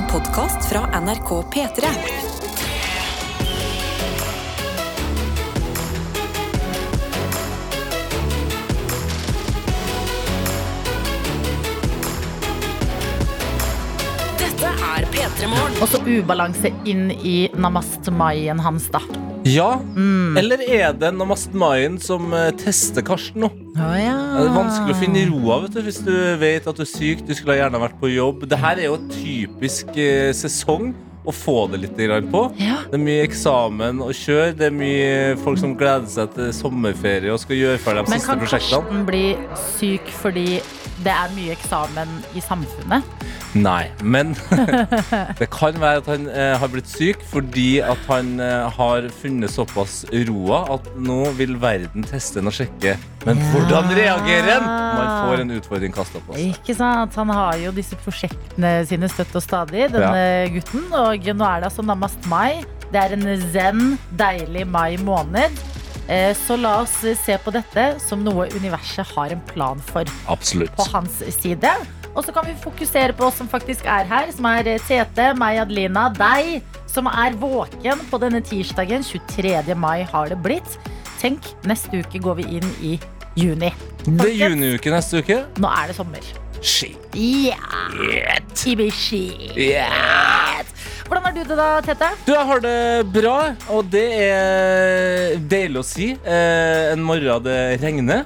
En podkast fra NRK P3. Dette er P3 Morgen. Og så ubalanse inn i namastmaien hans, da. Ja, eller er det Namast Mayen som eh, tester Karsten nå? Oh, ja. Det er vanskelig å finne roa vet du, hvis du vet at du er syk. Du skulle gjerne vært på jobb. Det her er jo typisk eh, sesong å få det litt på. Ja. Det er mye eksamen å kjøre. Det er mye folk som gleder seg til sommerferie og skal gjøre ferdig de Men siste kan. Karsten bli syk fordi det er mye eksamen i samfunnet? Nei, men det kan være at han eh, har blitt syk fordi at han eh, har funnet såpass roa at nå vil verden teste den og sjekke. Men Ja. hvordan reagerer han man får en utfordring kasta på seg? Ikke sant? Han har jo disse prosjektene sine støtt og stadig, denne gutten. Og nå er det altså Namast Mai. Det er en zen, deilig mai måned. Eh, Så la oss se på dette som noe universet har en plan for Absolutt. på hans side. Og så kan vi fokusere på oss som faktisk er her, som er Tete, meg, Adelina, deg, som er våken på denne tirsdagen. 23. mai har det blitt. Tenk, neste uke går vi inn i juni. Det er juniuke neste uke. Nå er det sommer. Shit. Ja! Tibi-shit. Hvordan har du det da, Tete? Du, jeg har det bra, og det er deilig å si. Eh, en morgen det regner.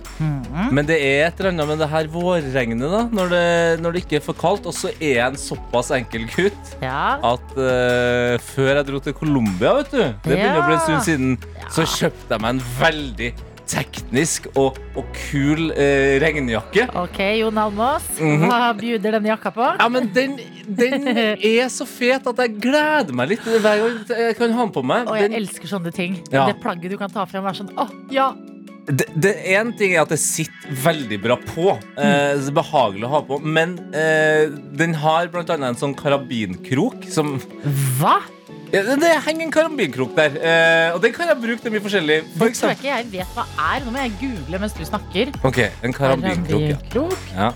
Men det er et eller annet med det her vårregnet, da. Når det, når det ikke er for kaldt. Og så er jeg en såpass enkel gutt Ja. at eh, før jeg dro til Colombia, vet du Det begynner å bli en stund siden. Så kjøpte jeg meg en veldig teknisk og, og kul eh, regnjakke. Ok, Jon Almås. -hmm. Hva bjuder denne jakka på? Ja, men den, den er så fet at jeg gleder meg litt hver gang jeg kan ha den på meg. Og jeg Den, elsker sånne ting. Ja. Det plagget du kan ta frem, er sånn Å, ja! det, det En ting er at det sitter veldig bra på. Eh, det er behagelig å ha på. Men eh, den har blant annet en sånn karabinkrok som Hva? Ja, det, det henger en karambinkrok der. Eh, og den kan jeg bruke til mye forskjellig. For tror eksempel ikke jeg vet hva er. Nå må jeg google mens du snakker. Ok, en karambinkrok Ja. Ja.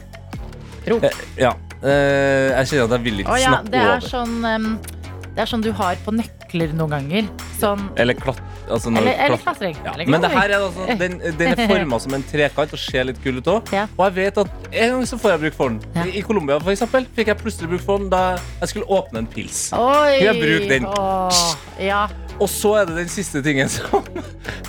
Krok. Eh, ja. Eh, jeg kjenner at jeg vil ikke Å ja, snakke det er over. sånn um, Det er sånn du har på nøkler noen ganger. Sånn Eller klatt... Altså når Eller, eller klatring. Ja, men det her er altså, den, den er forma som en trekant og ser litt kul ut òg. Ja. Og jeg vet at en gang så får jeg bruk for den. Ja. I, I Colombia for eksempel, fikk jeg plutselig bruk for den da jeg skulle åpne en pils. Oi! Jeg bruker den. Åh, ja. Og så er det den siste tingen som,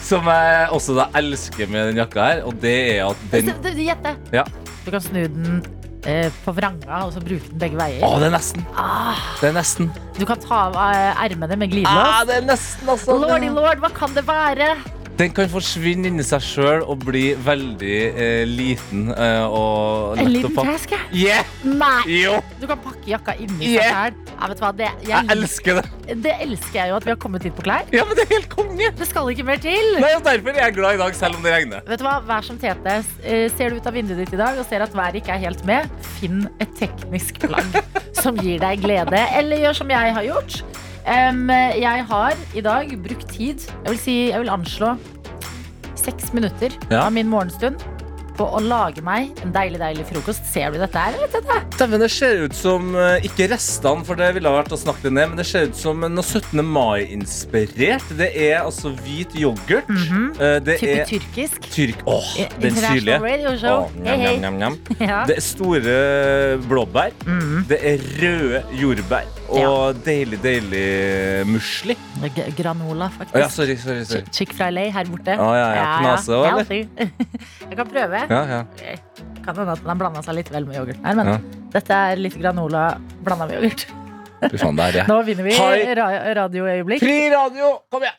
som jeg også da elsker med den jakka her, og det er at den Gjett det. Ja. Du kan snu den eh, på vranga og så bruke den begge veier. Å, det er nesten. Ah, Det er nesten. du kan ta av eh, ermene med Ah, det er nesten, altså. Lordy lord, hva kan det være? Den kan forsvinne inni seg sjøl og bli veldig eh, liten eh, og En å liten pakke. taske? Yeah! Nei! Jo! Du kan pakke jakka inni seg Yeah. selv. Ja, vet du hva? Det, Jeg jeg, elsker det. det elsker jeg jo at vi har kommet hit på klær. Ja, men det er helt konge. Det skal ikke mer til. Nei, og Derfor er jeg glad i dag, selv om det regner. Vet du hva, Vær som Tete. Eh, Ser du ut av vinduet ditt i dag og ser at været ikke er helt med, finn et teknisk plagg som gir deg glede. Eller gjør som jeg har gjort. Em, jeg har i dag brukt tid, jeg vil, si, jeg vil anslå seks minutter Ja. av min morgenstund på å lage meg en deilig deilig frokost. Ser du dette her? eller, Dæven, det ser ut som eh, Ikke restene, for det ville vært å snakke det ned, men det ser ut som noe 17. mai-inspirert. Det er altså hvit yoghurt. Eh, Det Type er tyrkisk. tyrk... Åh, den syrlige. Ja. Det er store blåbær. Mhm. Det er røde jordbær. Og deilig, deilig musli. Granola, faktisk. Oh, ja, sorry, sorry. sorry. Chick-fil-A her borte. Oh, ja, ja. Knase også, eller? Jeg kan prøve. Ja, ja. Kan hende at den har blanda seg litt vel med yoghurten her, men Ja. dette er litt granola blanda med yoghurt. Fy faen, der. Nå vinner vi ra radioøyeblikk. Fri radio! Kom igjen!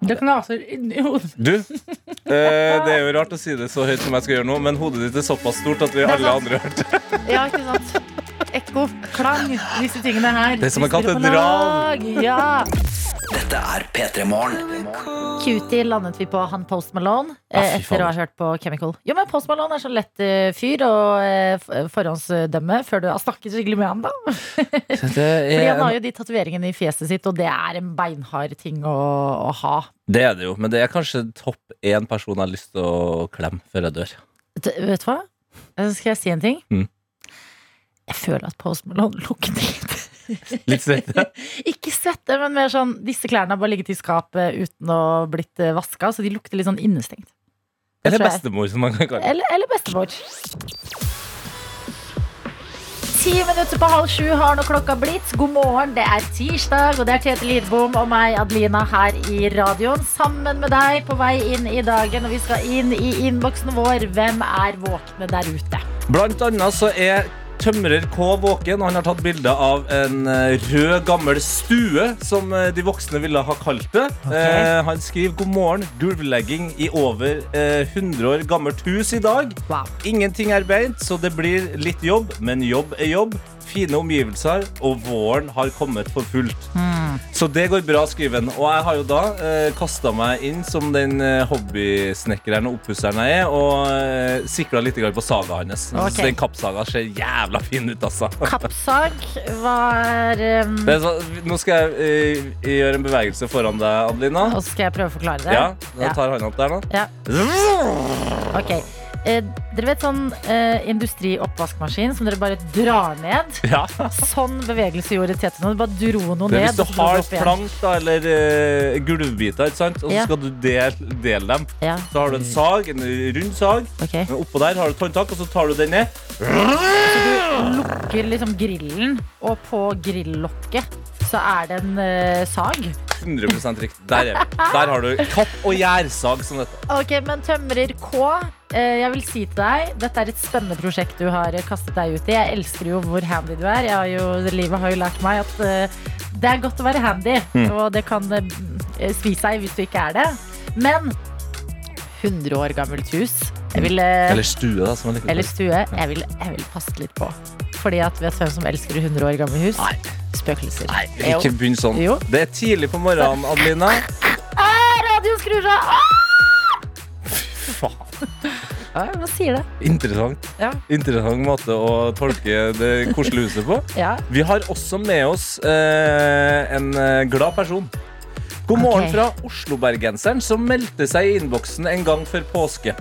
Det knaser inni hodet. Du, eh, det er jo rart å si det så høyt som jeg skal gjøre nå, men hodet ditt er såpass stort at vi er alle andre andre hørte det. Ja, ikke sant? Ekko, klang, disse tingene her. Det er som Vi spiller på katedral. Ja. Dette er P3 Morgen. Cutie landet vi på han Post Malone Ah, eh, fy etter å ha hørt på Chemical. Jo, men Post Malone er så lett eh, fyr å eh, f- forhåndsdømme før du har snakket skikkelig med han, da. Fordi han har jo de tatoveringene i fjeset sitt, og det er en beinhard ting å, å ha. Det er det jo, men det er kanskje topp én person jeg har lyst til å klemme før jeg dør. Vet vet du hva? Eh, Skal jeg si en ting? Mm. Jeg føler at Post Malone lukter litt Litt svette. Ikke svette, men mer sånn Disse klærne har bare ligget i skapet uten å blitt vaska, så de lukter litt sånn innestengt. Det Eller bestemor, som man kan kalle det. Eller, eller bestemor. Ti minutter på halv sju har nå klokka blitt. God morgen, det er tirsdag, og det er Tete Lidbom og meg, Adelina, her i radioen. Sammen med deg på vei inn i dagen, og vi skal inn i innboksen vår. Hvem er våkne der ute? Blant annet så er Tømrer K våken. og Han har tatt bilde av en eh, rød, gammel stue, som eh, de voksne ville ha kalt det. Eh, han skriver 'God morgen, gulvlegging i over eh, 100 år gammelt hus i dag'. Wow. Ingenting er beint, så det blir litt jobb, men jobb er jobb. Fine omgivelser, og våren har kommet for fullt. Så det går bra, skriver han. Og jeg har jo da eh, kasta meg inn som den eh, hobbysnekkeren og oppusseren jeg er, og eh, sikla litt på saga hans. Okay. Så Den kappsaga ser jævla fin ut, altså. Kappsag var um, Det er så, nå skal jeg eh, gjøre en bevegelse foran deg, Adelina. Og så skal jeg prøve å forklare det. Ja, Da tar hånda opp der nå. Ja. Ok. Eh, dere vet sånn eh, industrioppvaskmaskin som dere bare drar ned? Ja. Sånn bevegelse gjorde Tete nå. Du bare dro noe ned. hvis du og så dro har det opp igjen. plank da, eller uh, gulvbiter, ikke sant? og så Ja. skal du dele, dele dem. Ja, Så har du en sag, en rund sag. ok. Men oppå der har du et håndtak, og så tar du den ned. Lukker liksom grillen, og på grillokket så er det en eh, sag. 100 riktig. Der er vi. Der har du kapp- og gjærsag som dette. Ok, men tømrer K, jeg vil si til deg, dette er et spennende prosjekt du har eh, kastet deg ut i. Jeg elsker jo hvor handy du er. Jeg har jo, livet har jo lært meg at eh, det er godt å være handy, og det kan eh, svi seg hvis du ikke er det. Men 100 år gammelt hus, jeg vil, eh, Eller stue, da, som man eller stue, jeg vil, jeg vil passe litt på. Fordi at vet du hvem som elsker 100 år gamle hus? Nei. Spøkelser. Nei, ikke begynn sånn. Jo. Det er tidlig på morgenen, Adelina. Ah, radioen skrur seg! Ah! Faen. Ja, sier det? Interessant. Ja. Interessant måte å tolke det koselige huset på. Ja. Vi har også med oss eh, en eh, glad person. God morgen okay. fra Oslo-bergenseren som meldte seg i innboksen en gang før påske.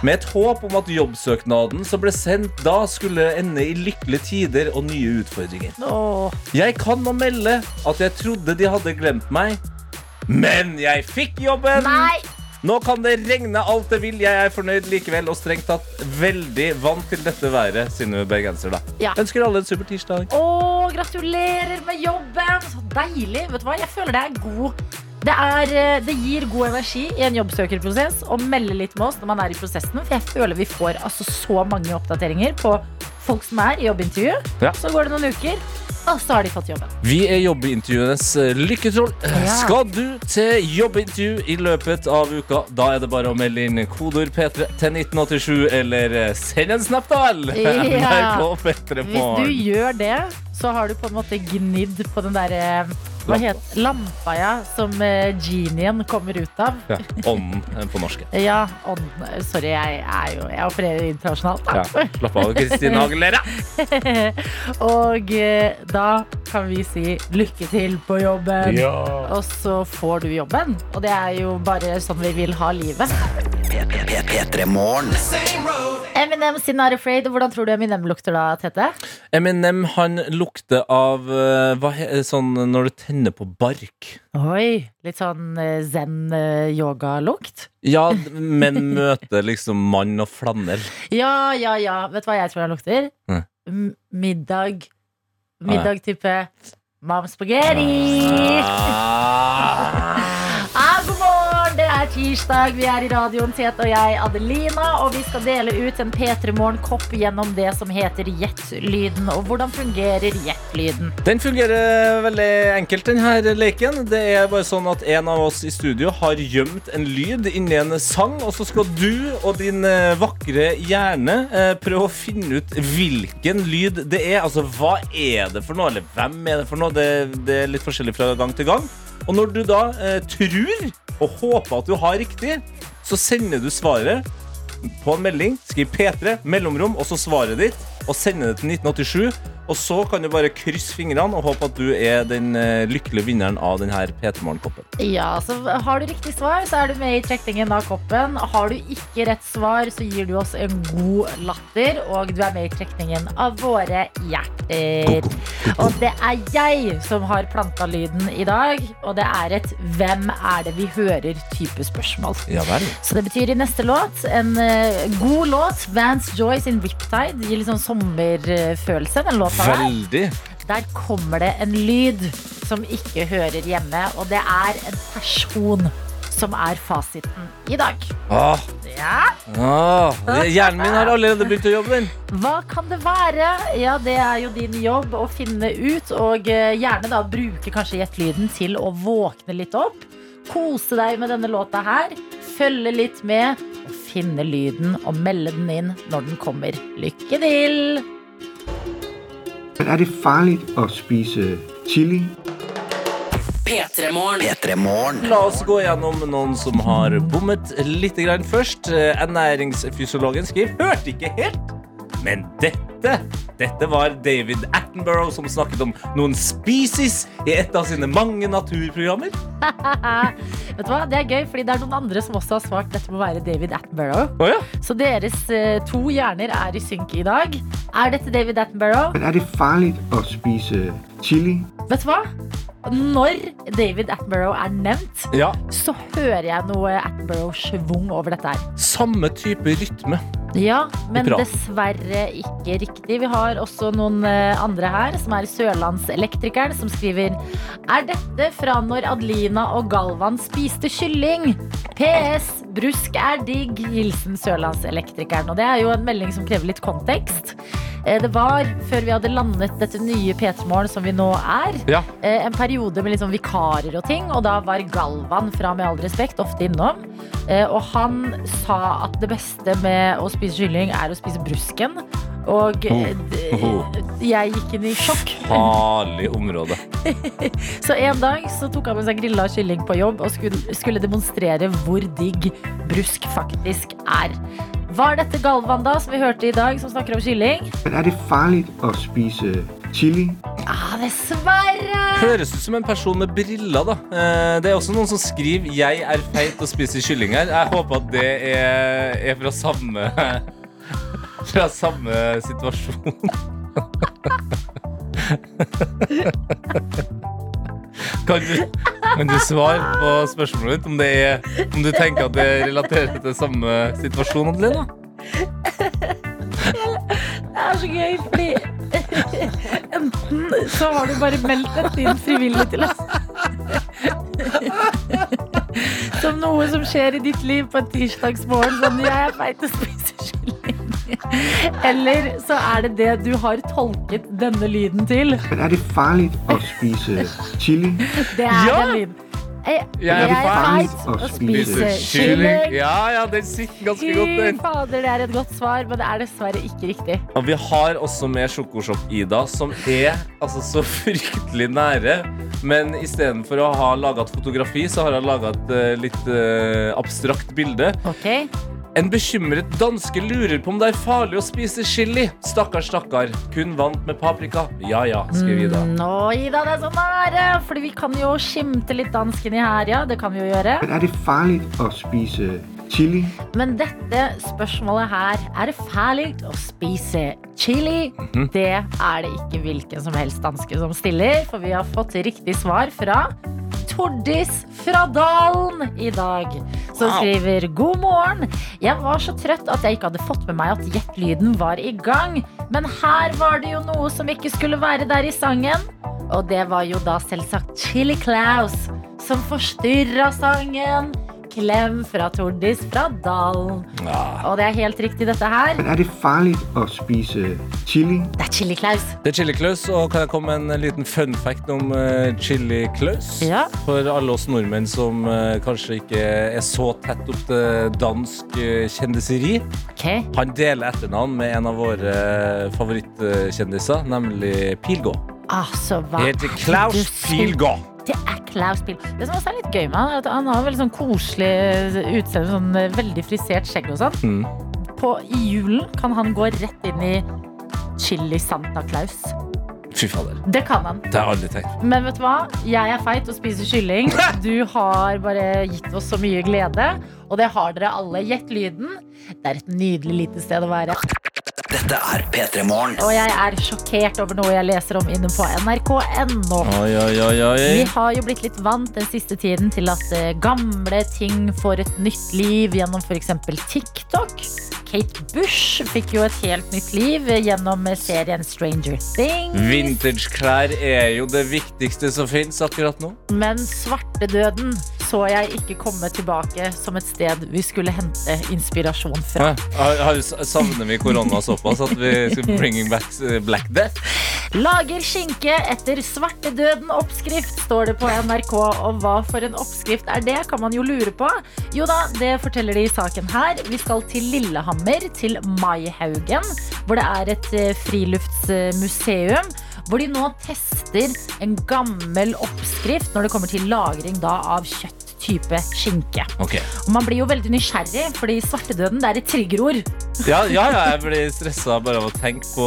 Med et håp om at jobbsøknaden som ble sendt da, skulle ende i lykkelige tider og nye utfordringer. Åh, Jeg kan nå melde at jeg trodde de hadde glemt meg, men jeg fikk jobben! nei! Nå kan det regne alt det vil. Jeg er fornøyd likevel og strengt tatt veldig vant til dette været, sine bergensere. da. Ja. Ønsker alle en super tirsdag. Å, gratulerer med jobben! Så deilig. Vet du hva? Jeg føler det er god det, er, eh, det gir god energi i en jobbsøkerprosess å melde litt med oss når man er i prosessen. For jeg føler vi får altså så mange oppdateringer på folk som er i jobbintervju. Ja. Så går det noen uker, og så har de fått jobben. Vi er jobbintervjuenes eh, lykketroll. Ja. Skal du til jobbintervju i løpet av uka, da er det bare å melde inn kodeord P3 til 1987, eller eh, send en snap, da vel! Ja. Hvis du gjør det, så har du på en måte gnidd på den derre hva Lampa. het lampa, ja, som eh, genien kommer ut av. Ja, ånden eh, på norsk. Ja, ånden Sorry, jeg er jo Jeg opererer internasjonalt, da. Ja. Slapp av, Kristin Hagelera. Og eh, da kan vi si lykke til på jobben. ja. Og så får du jobben. Og det er jo bare sånn vi vil ha livet. P3 Morgen. Eminem sin Not Afraid. Hvordan tror du Eminem lukter da, Tete? Eminem han lukter av eh, hva sånn når du tenner på bark. Oi, litt sånn eh, zen-yoga-lukt. Ja, men møter liksom mann og flanell. Ja, ja, ja. Vet du hva jeg tror han lukter? M middag. Middag type Mam spagetti. Ah, tirsdag. Vi er i radioen Tete og jeg, Adelina. Og vi skal dele ut en P3 Morgen-kopp gjennom det som heter Jet-lyden. Og hvordan fungerer Jet-lyden? Den fungerer veldig enkelt, denne leken. Det er bare sånn at en av oss i studio har gjemt en lyd inni en sang, og så skal du og din eh, vakre hjerne eh, prøve å finne ut hvilken lyd det er. Altså, hva er det for noe, eller hvem er det for noe? Det, det er litt forskjellig fra gang til gang. Og når du da eh, tror og håper at du har riktig, så sender du svaret på en melding. Skriv P3, mellomrom, og så svaret ditt. Og sender det til 1987. Og så kan du bare krysse fingrene og håpe at du er den eh, lykkelige vinneren av denne P3 Morgen-koppen. Ja, så Har du riktig svar, så er du med i trekningen av koppen. Har du ikke rett svar, så gir du oss en god latter. Og du er med i trekningen av våre hjerter. Og det er jeg som har planta lyden i dag. Og det er et 'Hvem er det vi hører?'-type spørsmål. Ja vel. Så det betyr i neste låt en eh, god låt. Vance Joy sin Riptide gir litt sånn sommerfølelse. Den låta Veldig. Der kommer det en lyd som ikke hører hjemme, og det er en person som er fasiten i dag. Åh, Ja, åh. Hjernen min har allerede begynt å jobbe, den. Hva kan det være? Ja, Det er jo din jobb å finne ut, og eh, gjerne da bruke kanskje Gjett-lyden til å våkne litt opp. Kose deg med denne låta her, følge litt med, og finne lyden og melde den inn når den kommer. Lykke til! Men er det farligt at spise chili? P3 Morgen. P3 Morgen. La oss gå gjennom noen som har bommet litt grann først. Eh, Ernæringsfysiologen skriver Hørte ikke helt, men dette dette var David Attenborough som snakket om noen species i et av sine mange naturprogrammer. Vet du hva? Det er gøy, fordi det er noen andre som også har svart dette må være David Attenborough. Oh, ja. Så deres eh, to hjerner er i synk i dag. Er dette David Attenborough? Men er det farlig å spise chili? Vet du hva? Når David Attenborough er nevnt, ja. så hører jeg noe Attenborough-schwung over dette her. Samme type rytme. Ja, men dessverre ikke riktig. Vi har også noen eh, andre her, som er Sørlandselektrikeren, som skriver Er dette fra når Adelina og Galvan spiste kylling? PS. Brusk er digg. Hilsen Sørlandselektrikeren. Og det er jo en melding som krever litt kontekst. Eh, Det var før vi hadde landet dette nye P3 Morgen som vi nå er, Ja. eh, en periode med sånn vikarer og ting, og da var Galvan fra Med all respekt ofte innom. Og han sa at det beste med å spise kylling er å spise brusken. Og eh, d- jeg gikk inn i sjokk. Farlig område. Så en dag så tok han med seg grilla kylling på jobb og skulle, skulle demonstrere hvor digg brusk faktisk er. Var dette Galvan da, som vi hørte i dag, som snakker om kylling? Men er det farlig å spise chili? Ah, dessverre! Høres ut som en person med briller, da. Eh, Det er også noen som skriver 'Jeg er feit og spiser kylling' her. Jeg håper at det er, er fra samme Fra samme situasjon. Kan du, kan du svare på spørsmålet ditt om, det er, om du tenker at det relaterer til samme situasjon, Adelina? Det er så gøy, fordi enten så har du bare meldt dette inn frivillig til oss. Som noe som skjer i ditt liv på en tirsdagsmorgen. Sånn, jeg er feit og spiser. Eller så er det det du har tolket denne lyden til. Men er det farlig å spise chili? Det er Ja! den lyden. Jeg, Jeg er jeg er feit og spiser kylling. Ja, ja, den sitter ganske godt, Fy den. fader, det er et godt svar, men det er dessverre ikke riktig. Og vi har også med Sjokosjokk-Ida, som er altså, så fryktelig nære. Men istedenfor å ha laga et fotografi, så har hun laga et eh, litt uh, abstrakt bilde. Ok? En bekymret danske lurer på om det er farlig å spise chili. Stakkar, stakkar. Kun vant med paprika. Ja ja, skriver Ida. Nå, Ida, det er så nære! Fordi vi kan jo skimte litt dansken i her, ja. Det kan vi jo gjøre. Men er det farlig å spise chili? Men dette spørsmålet her Er det farlig å spise chili? Det er det ikke hvilken som helst danske som stiller, for vi har fått riktig svar fra Tordis fra Dalen i dag. Som Wow. skriver God morgen. Jeg var så trøtt at jeg ikke hadde fått med meg at Gjett-lyden var i gang. Men her var det jo noe som ikke skulle være der i sangen. Og det var jo da selvsagt Chili Claus som forstyrra sangen. Klem fra Tordis fra Dalen. Ja. Og det er helt riktig, dette her. Men er det farlig å spise chili? Det er Chili Klaus. Det er Chili Klaus, og kan jeg komme med en liten fun fact om uh, Chili Klaus? Ja. For alle oss nordmenn som uh, kanskje ikke er så tett opp til dansk uh, kjendiseri. Okay. Han deler etternavn med en av våre eh, favorittkjendiser, nemlig Pilgå. Altså, hva Heter er Klaus? Pilgå. Det er Klaus Pilgå. Det som også er litt gøy med han, er at han har veldig sånn koselig utseende. Sånn eh, veldig frisert skjegg og sånn. Mm. På, I julen kan han gå rett inn i Chili Santa Claus. Fy fader. Det kan han. Det har jeg aldri tenkt. Men vet du hva? Jeg er feit og spiser kylling. Du har bare gitt oss så mye glede. Og det har dere alle. Gjett lyden. Det er et nydelig lite sted å være. Dette er P3 Morgen. Og jeg er sjokkert over noe jeg leser om inne på nrk.no. Vi har jo blitt litt vant den siste tiden til at eh, gamle ting får et nytt liv gjennom f.eks. TikTok. Kate Bush fikk jo et helt nytt liv gjennom serien Stranger Things. Vintageklær er jo det viktigste som fins akkurat nå. Men svartedøden så jeg ikke komme tilbake som et sted vi skulle hente inspirasjon fra. Har, savner vi korona såpass at vi skal bringing back eh, Black Death? Lager skinke etter svartedøden-oppskrift, står det på NRK. Og hva for en oppskrift er det, kan man jo lure på. Jo da, det forteller de i saken her. Vi skal til Lillehammer, til Maihaugen, hvor det er et eh, friluftsmuseum. Hvor de nå tester en gammel oppskrift når det kommer til lagring da, av kjøtt type skinke. Okay. Og man blir jo veldig nysgjerrig, fordi svartedøden det er et triggerord. Ja, ja, ja, jeg blir stressa bare av å tenke på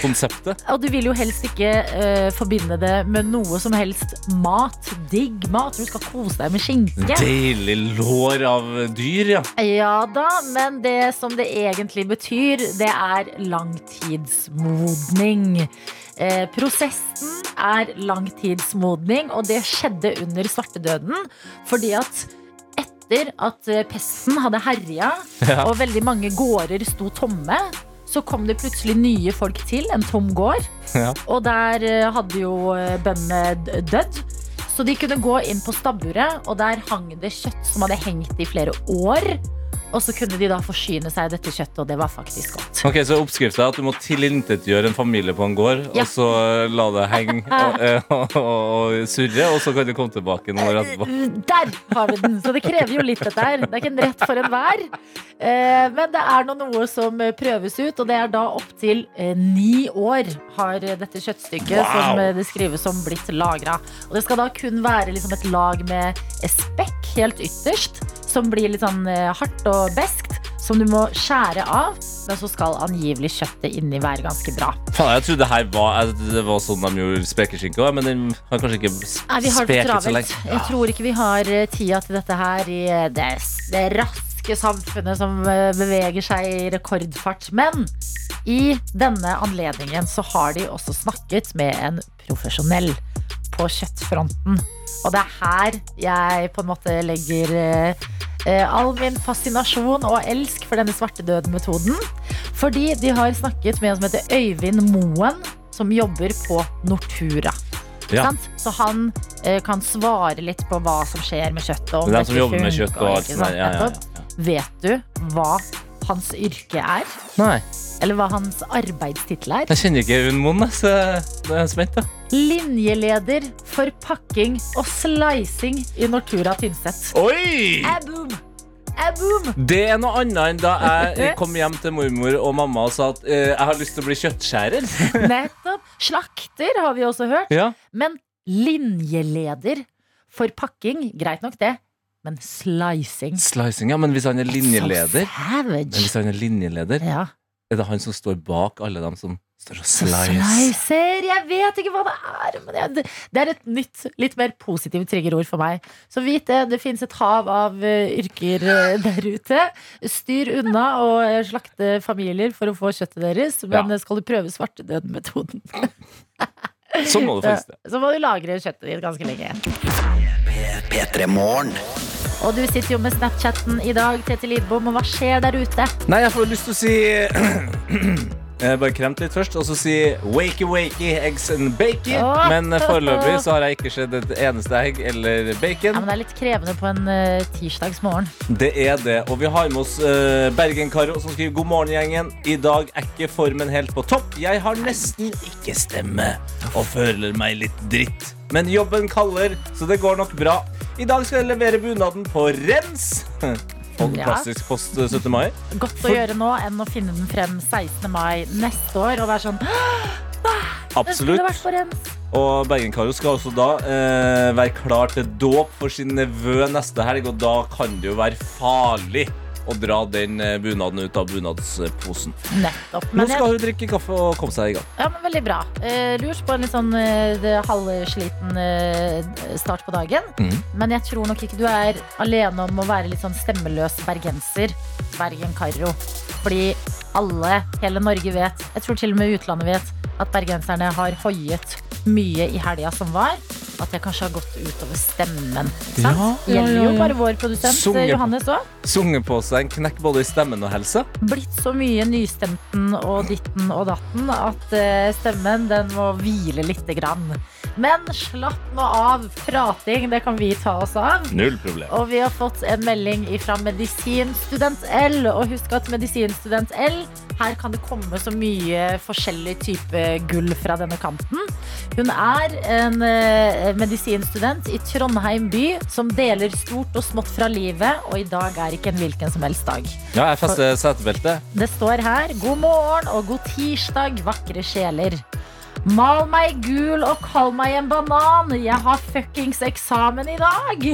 konseptet. Og du vil jo helst ikke uh, forbinde det med noe som helst mat. Digg mat. Du skal kose deg med skinke. Deilig lår av dyr, ja. Ja da, men det som det egentlig betyr, det er langtidsmodning. Eh, prosessen er langtidsmodning, og det skjedde under svartedøden fordi at etter at eh, pesten hadde herja, Ja. og veldig mange gårder sto tomme, så kom det plutselig nye folk til, en tom gård. Ja. Og der eh, hadde jo bøndene dødd. Så de kunne gå inn på stabburet, og der hang det kjøtt som hadde hengt i flere år. Og så kunne de da forsyne seg dette kjøttet, og det var faktisk godt. Ok, Så oppskrifta er at du må tilintetgjøre en familie på en gård, Ja. og så la det henge og, eh, og, og, og surre, og så kan du komme tilbake noen år etterpå. Der har vi den! Så det krever jo litt, dette her. Det er ikke en rett for enhver. Eh, Men det er nå noe som eh, prøves ut, og det er da opptil ni år har eh, dette kjøttstykket Wow. som eh, det skrives som blitt lagra. Og det skal da kun være liksom et lag med eh, spekk helt ytterst, som blir litt sånn eh, hardt og beskt. Som du må skjære av, men så skal angivelig kjøttet inni være ganske bra. Faen, jeg trodde det her var, det var sånn de gjorde spekeskinke òg, men den har kanskje ikke Nei, vi har speket så lenge. Jeg tror ikke vi har eh, tida til dette her i eh, det, det raske samfunnet som beveger seg i rekordfart. Men i denne anledningen så har de også snakket med en profesjonell på kjøttfronten. Og det er her jeg på en måte legger eh, eh, all min fascinasjon og elsk for denne svartedød-metoden. Fordi de har snakket med en som heter Øyvind Moen, som jobber på Nortura. Ja. Så han eh, kan svare litt på hva som skjer med kjøttet. Om Det er som jobber med kjøtt og alt sånt. Ja, ja, ja. Vet du hva hans yrke er? Nei, Eller hva hans arbeidstittel er? jeg kjenner ikke Øyvind Moen, så nå er jeg spent. Linjeleder for pakking og slicing i Nortura Tynset. Oi! Aboom! Aboom! Det er noe annet enn da jeg kom hjem til mormor og mamma og sa at eh, jeg har lyst til å bli kjøttskjærer. Nettopp. Slakter har vi også hørt. Ja. Men linjeleder for pakking, greit nok det. Men slicing Slicing, ja, men hvis han er linjeleder So men. Hvis han er linjeleder, Ja. Er det han som står bak alle dem som står og slicer? Slicer. Jeg vet ikke hva det er. Men jeg, det- det er et nytt, litt mer positivt triggerord for meg. Så vit det. Det fins et hav av eh, yrker eh, der ute. Styr unna og eh, slakte familier for å få kjøttet deres. Men Ja. skal du prøve svartedød-metoden Så må du faktisk så må du lagre kjøttet ditt ganske lenge. P3 Morgen. Og du sitter jo med Snapchatten i dag, Tete Lidbom, og hva skjer der ute? Nei, jeg får lyst til å si Jeg Bare kremt litt først, og så si wakey wakey eggs and bacon. Oh. Men foreløpig så har jeg ikke sett et eneste egg eller bacon. Ja, men Det er litt krevende på en uh, tirsdagsmorgen. Det er det. Og vi har med oss uh, Bergen-Karo som skriver God morgen, gjengen. I dag er ikke formen helt på topp. Jeg har nesten ikke stemme og føler meg litt dritt. Men jobben kaller, så det går nok bra. I dag skal jeg levere bunaden på rens. Og Ja. post eh, 17. mai. Godt å gjøre nå enn å finne den frem 16. mai neste år og være sånn Absolutt. Og Bergen-Karo skal også da eh, være klar til dåp for sin nevø neste helg, og da kan det jo være farlig å dra den eh, bunaden ut av bunadsposen. Nettopp. Nå skal hun drikke kaffe og komme seg i gang. ja, men veldig bra. Eh, lurt på en litt sånn eh, halvsliten start på dagen. Mm. Men jeg tror nok ikke du er alene om å være litt sånn stemmeløs bergenser. Bergen-Karro. Fordi alle, hele Norge vet, jeg tror til og med utlandet vet, at bergenserne har hoiet mye i helga som var. At jeg kanskje har gått utover stemmen. Ikke sant? Ja, ja, Gjelder jo bare vår produsent eh. Johannes òg. Sunget på seg en knekk både i stemmen og helsa. Blitt så mye nystemten og ditten og datten at eh, stemmen den må hvile lite grann. Men slapp nå av. Prating, det kan vi ta oss av. Null problem. Og vi har fått en melding fra Medisinstudent L. Og husk at Medisinstudent L, her kan det komme så mye forskjellig type gull fra denne kanten. Hun er en eh, medisinstudent i Trondheim by som deler stort og smått fra livet, og i dag er ikke en hvilken som helst dag. Ja, jeg fester setebeltet. Det står her God morgen og god tirsdag, vakre sjeler. Mal meg gul og kall meg en banan. Jeg har fuckings eksamen i dag.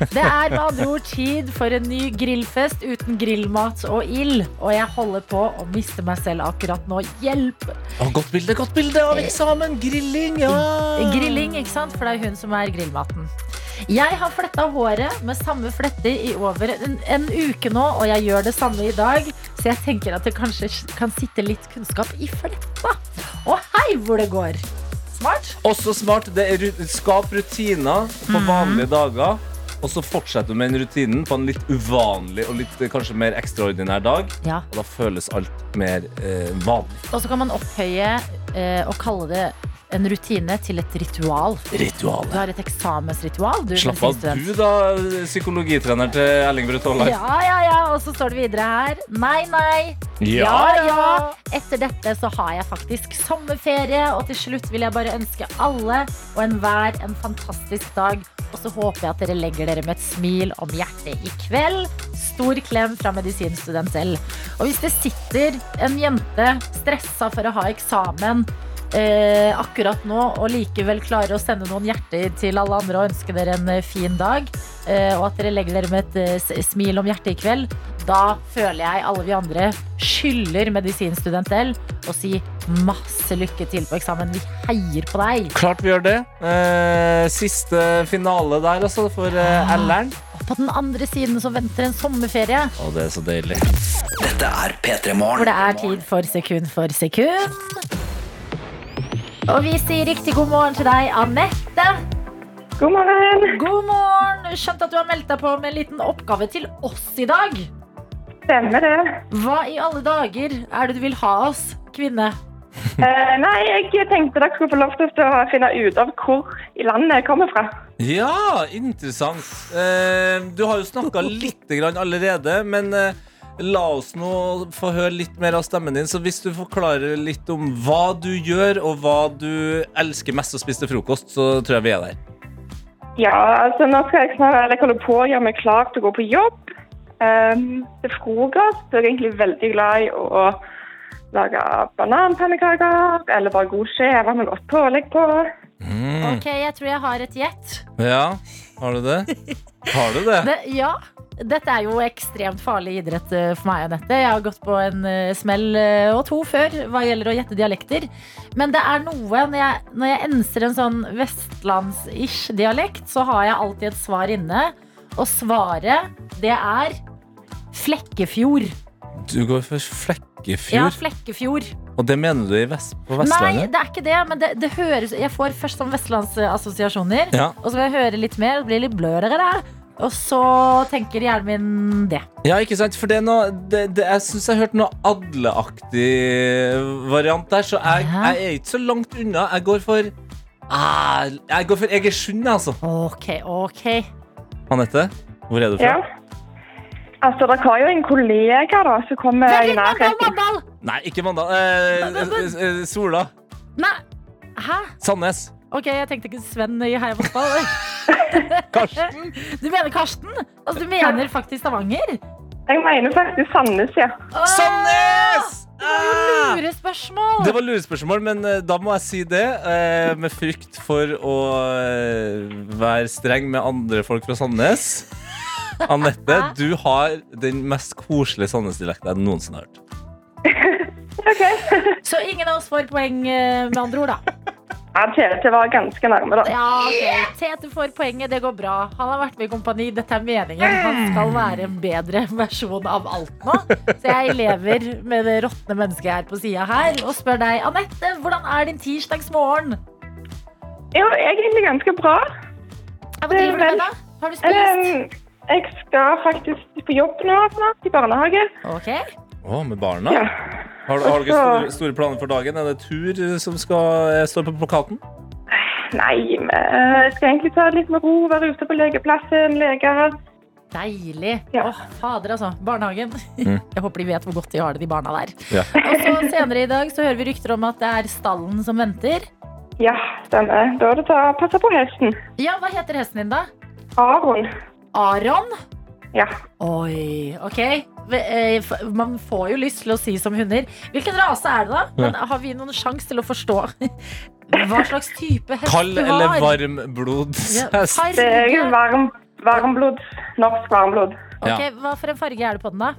Det er med andre ord tid for en ny grillfest uten grillmat og ild. Og jeg holder på å miste meg selv akkurat nå. Hjelp! Å, godt bilde, godt bilde av eksamen! Grilling, ja! Grilling, ikke sant? For det er hun som er grillmaten. Jeg har fletta håret med samme flette i over en, en uke nå, og jeg gjør det samme i dag. Så jeg tenker at det kanskje kan sitte litt kunnskap i fletta. Og hei hvor det går! Smart. Også smart. Det er skap rutiner på Mhm. vanlige dager. Og så fortsetter du med den rutinen på en litt uvanlig og litt kanskje mer ekstraordinær dag. Ja. Og da føles alt mer eh, vanlig. Og så kan man opphøye eh, og kalle det en rutine til et ritual. Ritual. Du har et eksamensritual. Du, Slapp av du, da, psykologitrener til Erling Braut Haaland. Ja, ja, ja. Og så står det videre her. Nei, nei. Ja, ja. Etter dette så har jeg faktisk sommerferie, og til slutt vil jeg bare ønske alle og enhver en fantastisk dag. Og så håper jeg at dere legger dere med et smil om hjertet i kveld. Stor klem fra medisinstudent selv. Og hvis det sitter en jente stressa for å ha eksamen eh, akkurat nå, og likevel klarer å sende noen hjerter til alle andre og ønske dere en eh, fin dag, eh, og at dere legger dere med et eh, smil om hjertet i kveld, da føler jeg alle vi andre skylder medisinstudent L å si masse lykke til på eksamen. Vi heier på deg. Klart vi gjør det. Eh, siste finale der, altså, for eh, L-eren. på den andre siden så venter en sommerferie, Og det er så deilig. Dette er P3 hvor Morgen. det er tid for sekund for sekund. Og vi sier riktig god morgen til deg, Anette. God morgen. God morgen! Skjønt at du har meldt deg på med en liten oppgave til oss i dag. Stemmer det. Hva i alle dager er det du vil ha oss, kvinne? Eh, nei, jeg tenkte dere skulle få lov til å finne ut av hvor i landet jeg kommer fra. Ja, interessant. Eh, du har jo snakka litt grann allerede, men eh, la oss nå få høre litt mer av stemmen din. Så hvis du forklarer litt om hva du gjør, og hva du elsker mest å spise til frokost, så tror jeg vi er der. Ja, altså nå skal jeg snart eller jeg holder på å gjøre meg klar til å gå på jobb. Um, til frokost er jeg egentlig veldig glad i å lage bananpannekaker, eller bare god skjeve med godt pålegg på. Mm. Ok, jeg tror jeg har et gjett. Ja, har du det? Har du det? Det, ja, dette er jo ekstremt farlig idrett eh, for meg, Anette. Jeg har gått på en eh, smell eh, og to før hva gjelder å gjette dialekter. Men det er noe når jeg, når jeg enser en sånn vestlands-ish dialekt, så har jeg alltid et svar inne. Og svaret, det er Flekkefjord. Du går for Flekkefjord? Ja, Flekkefjord, Flekkefjord. Og det mener du i vest, på Nei, det er ikke det, men det, det høres Jeg får først sånn vestlandsassosiasjoner. Ja. Og så vil jeg høre litt mer, og det blir litt blørere der. Og så tenker hjernen min det. Ja, ikke sant? For det er noe det, det, Jeg syns jeg hørte noe Adle-aktig variant der, så jeg, Ja. jeg er ikke så langt unna. Jeg går for ah, Jeg går for Egersund, altså. Ok, ok. Anette, hvor er du fra? Ja. Altså, dere har jo en kollega da, som kommer i nærheten. Nei, ikke Mandal. Eh, eh, eh, Sola. Nei, hæ? Sandnes. Ok, jeg tenkte ikke Sven i Heia Fotball. Karsten. Du mener Karsten? Altså, du mener faktisk Stavanger? Jeg mener faktisk Sandnes, ja. Sandnes! Det var jo Lurespørsmål! Det var lurespørsmål, men eh, da må jeg si det. eh, med frykt for å være streng med andre folk fra Sandnes. Anette, du har den mest koselige Sandnes-dialekten jeg noensinne har hørt. Så ingen av oss får poeng, eh, med andre ord, da. Ja, Tete var ganske nærme, da. Ja, ok. Tete får poenget, det går bra. Han har vært med i Kompani, dette er meningen. Han skal være en bedre versjon av alt nå. Så jeg lever med det råtne mennesket her på sida her og spør deg, Anette, hvordan er din tirsdagsmorgen? Jo, egentlig ganske bra. Ja, Hva driver du med, da? Har du spist? Um, jeg skal faktisk på jobb nå snart, i barnehage. Ok. Å, med barna? Ja. Har, har dere store, store planer for dagen? Er det tur som skal stå på plakaten? Nei, jeg skal egentlig ta det litt med ro, være ute på legeplassen, leke. Deilig. Ja. Åh, fader, altså. Barnehagen. Mm. Jeg håper de vet hvor godt de har det, de barna der. Ja. Og så senere i dag så hører vi rykter om at det er stallen som venter. Ja, stemmer. Da er det å passe på hesten. Ja, hva heter hesten din, da? Aron. Aron? Ja. Oi, ok. Eh, Man får jo lyst til å si som hunder. Hvilken rase er det, da? Men har vi noen sjanse til å forstå hva slags type hest Kald du har? eller varmblodshest? Ja, Det varm, varmblod. Norsk varmblod. Ok, Hva for en farge er det på den, da?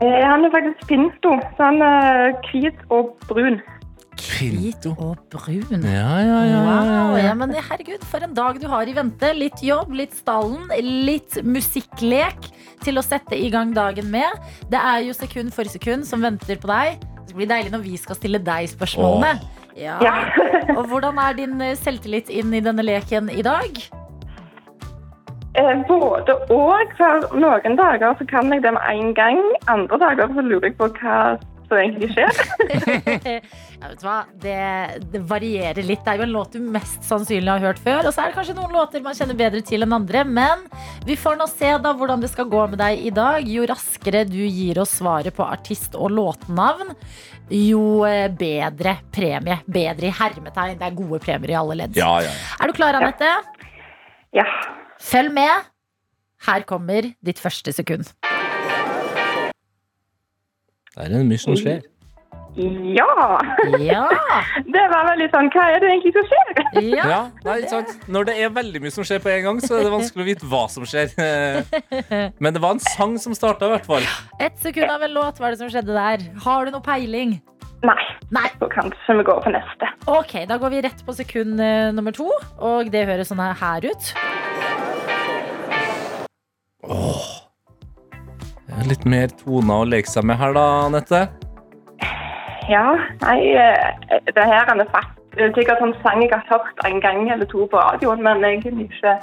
Eh, Han er faktisk pinto, så han er hvit og brun. Hvit og brun. Ja, ja, ja. ja, Wow, ja. men herregud, for en dag du har i vente. Litt jobb, litt stallen, litt musikklek til å sette i gang dagen med. Det er jo sekund for sekund som venter på deg. Det blir deilig når vi skal stille deg spørsmålene. Ja. Ja. Og hvordan er din eh, selvtillit inn i denne leken i dag? Eh, Både og. For noen dager så kan jeg det med en gang. Andre dager så lurer jeg på hva som egentlig skjer. ja, vet du hva? Det, det varierer litt. Det er jo en låt du mest sannsynlig har hørt før. Og så er det kanskje noen låter man kjenner bedre til enn andre. Men vi får nå se da hvordan det skal gå med deg i dag. Jo raskere du gir oss svaret på artist og låtnavn, jo eh, bedre premie. Bedre i hermetegn. Det er gode premier i alle ledd. ja, ja, ja. Er du klar, Anette? Ja. Følg med. Her kommer ditt første sekund. Det er mye som skjer. Ja! Ja. Det var veldig sånn Hva er det egentlig som skjer? ja. Ja, nei, sant? Når det er veldig mye som skjer på en gang, så er det vanskelig å vite hva som skjer. Men det var en sang som starta, i hvert fall. Ett sekund av en låt, hva er det som skjedde der? Har du noe peiling? Nei. Nei. Så kanskje vi går på neste. Ok, da går vi rett på sekund eh, nummer to, og det høres sånn her ut. Litt mer toner å leke seg med her, da, Anette. Ja, nei eh, Det her er fast. Det er sikkert en sang jeg har hørt en gang eller to på radioen, men egentlig ikke.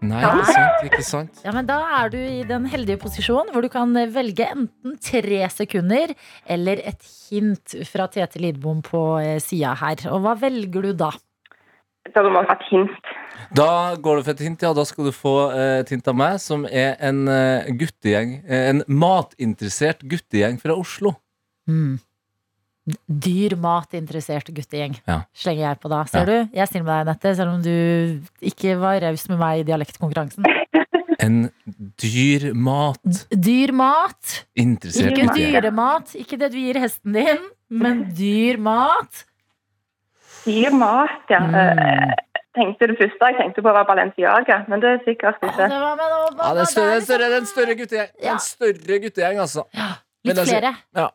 Nei, ikke sant? Ikke sant? Ja, men Da er du i den heldige posisjonen hvor du kan velge enten tre sekunder eller et hint fra Tete Lidbom på eh, sida her. Og hva velger du da? Da må man ha et hint. Da går du for et hint, ja. Da skal du få eh, et hint av meg, som er en eh, guttegjeng. eh, En matinteressert guttegjeng fra Oslo. Mm. Dyr matinteressert guttegjeng, Ja. slenger jeg på da. Ser du? Jeg stiller med deg, Nette, selv om du ikke var raus med meg i dialektkonkurransen. En dyr mat Dyr mat. interessert Ikke dyremat. Ikke det du gir hesten din, men dyr mat. Dyr mat, ja. Mm. tenkte det første jeg tenkte på var Balenciaga, men det er sikkert ikke. det var Ja, det er større, det er større, er en større guttegjeng. Ja. En større guttegjeng, altså. Litt Men altså- flere.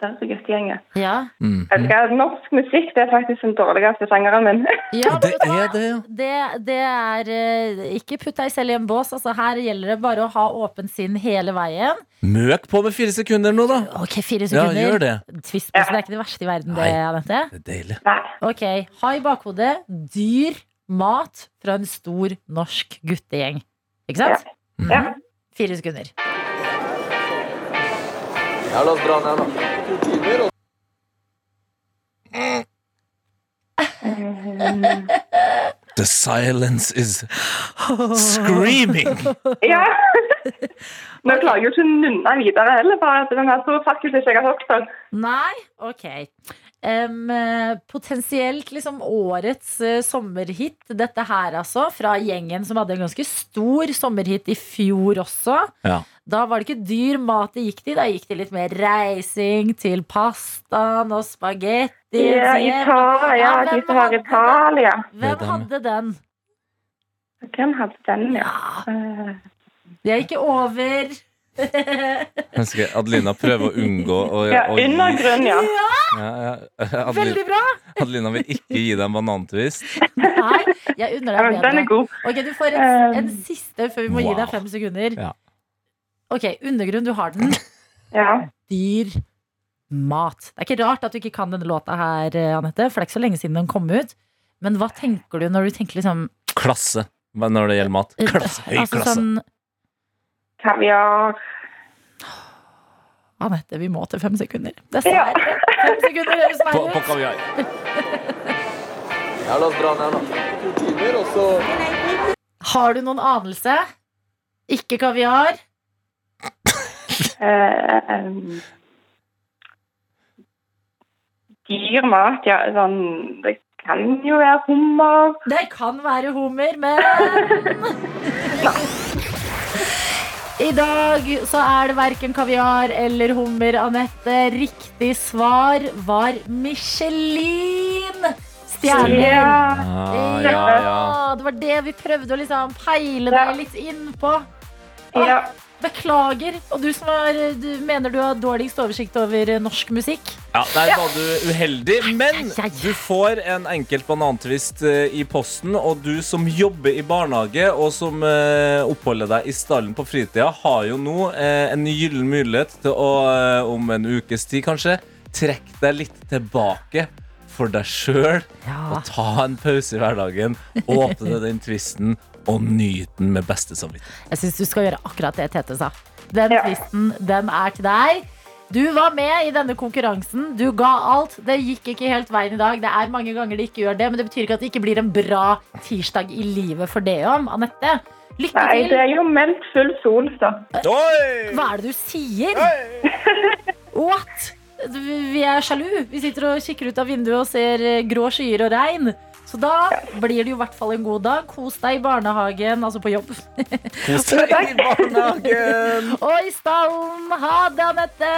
Større guttegjenger. Ja. Mm. -hmm. Norsk musikk det er faktisk den dårligste sjangeren min. ja Det er det, ja. Det, det er eh, Ikke putt deg selv i en bås. Altså, her gjelder det bare å ha åpent sinn hele veien. Møk på med fire sekunder nå, da. Ok, fire Ja, gjør det. Tvistpose, det er ikke det verste i verden, det, Anette. Det er deilig. Nei. Ok, Ha i bakhodet dyr mat fra en stor norsk guttegjeng. Ikke sant? Ja. Mhm. Fire sekunder. Ja, la oss dra ned, da. The silence is screaming. ja. Nå klarer jeg jo ikke å nunne videre heller, for den så faktisk ikke jeg har hørt før. Nei? Ok. Eh, potensielt liksom årets uh, sommerhit, dette her altså, fra gjengen som hadde en ganske stor sommerhit i fjor også. Ja. Da var det ikke dyr mat det gikk til, da gikk det litt mer reising til pastaen og spagetti. Ja, Italia, ja, de som har Italia. Hvem hadde den? Hvem hadde den, ja? Eh, Det er ikke over. Jeg Adelina prøver å unngå å, ja, å undergrunn, ja. ja, ja. Adelina, Veldig bra! Adelina vil ikke gi deg en banantvist. Nei, jeg unner deg bedre. den er god. Ok, Du får en, Um, en siste før vi må gi deg fem sekunder. Ja. Ok, Undergrunn, du har den. Ja. Dyr mat. Det er ikke rart at du ikke kan denne låta her, eh, Anette, for det er ikke så lenge siden den kom ut. Men hva tenker du når du tenker liksom Klasse når det gjelder mat. Klasse, høy altså klasse. sånn Kaviar. Anette, vi må til fem sekunder. Dessverre. Fem sekunder, høres verre ut. På, på kaviar. Ja, la oss dra ned, da. To timer, og så Har du noen anelse? Ikke kaviar. Eh, um, dyr mat, ja. Sånn, det kan jo være hummer. Det kan være hummer, men I dag så er det verken kaviar eller hummer, Anette. Riktig svar var Michelin. Stjerner. Ja. ah, Ja, ja, ja. Det var det vi prøvde å liksom peile Ja. deg litt inn på. ja. Beklager. Og du som har, du mener du har dårligst oversikt over norsk musikk? Ja, Der var du uheldig, men du får en enkelt banantvist eh, i posten. Og du som jobber i barnehage og som eh, oppholder deg i stallen på fritida, har jo nå eh, en gyllen mulighet til å, om en ukes tid kanskje, trekke deg litt tilbake for deg sjøl. Og ta en pause i hverdagen, åpne den tvisten og nyte den med beste samvittighet. Jeg syns du skal gjøre akkurat det Tete sa. Den Ja. tvisten, den er til deg. Du var med i denne konkurransen. Du ga alt. Det gikk ikke helt veien i dag. Det er mange ganger det ikke gjør det, men det betyr ikke at det ikke blir en bra tirsdag i livet for det om. Anette, lykke Nei, det er jo meldt full sol, så. Oi! Hva er det du sier? What? Vi er sjalu. Vi sitter og kikker ut av vinduet og ser eh, grå skyer og regn. Så da blir det jo i hvert fall en god dag. Kos deg i barnehagen, altså på jobb. Kos deg i barnehagen! Og i stallen. Ha det, Anette!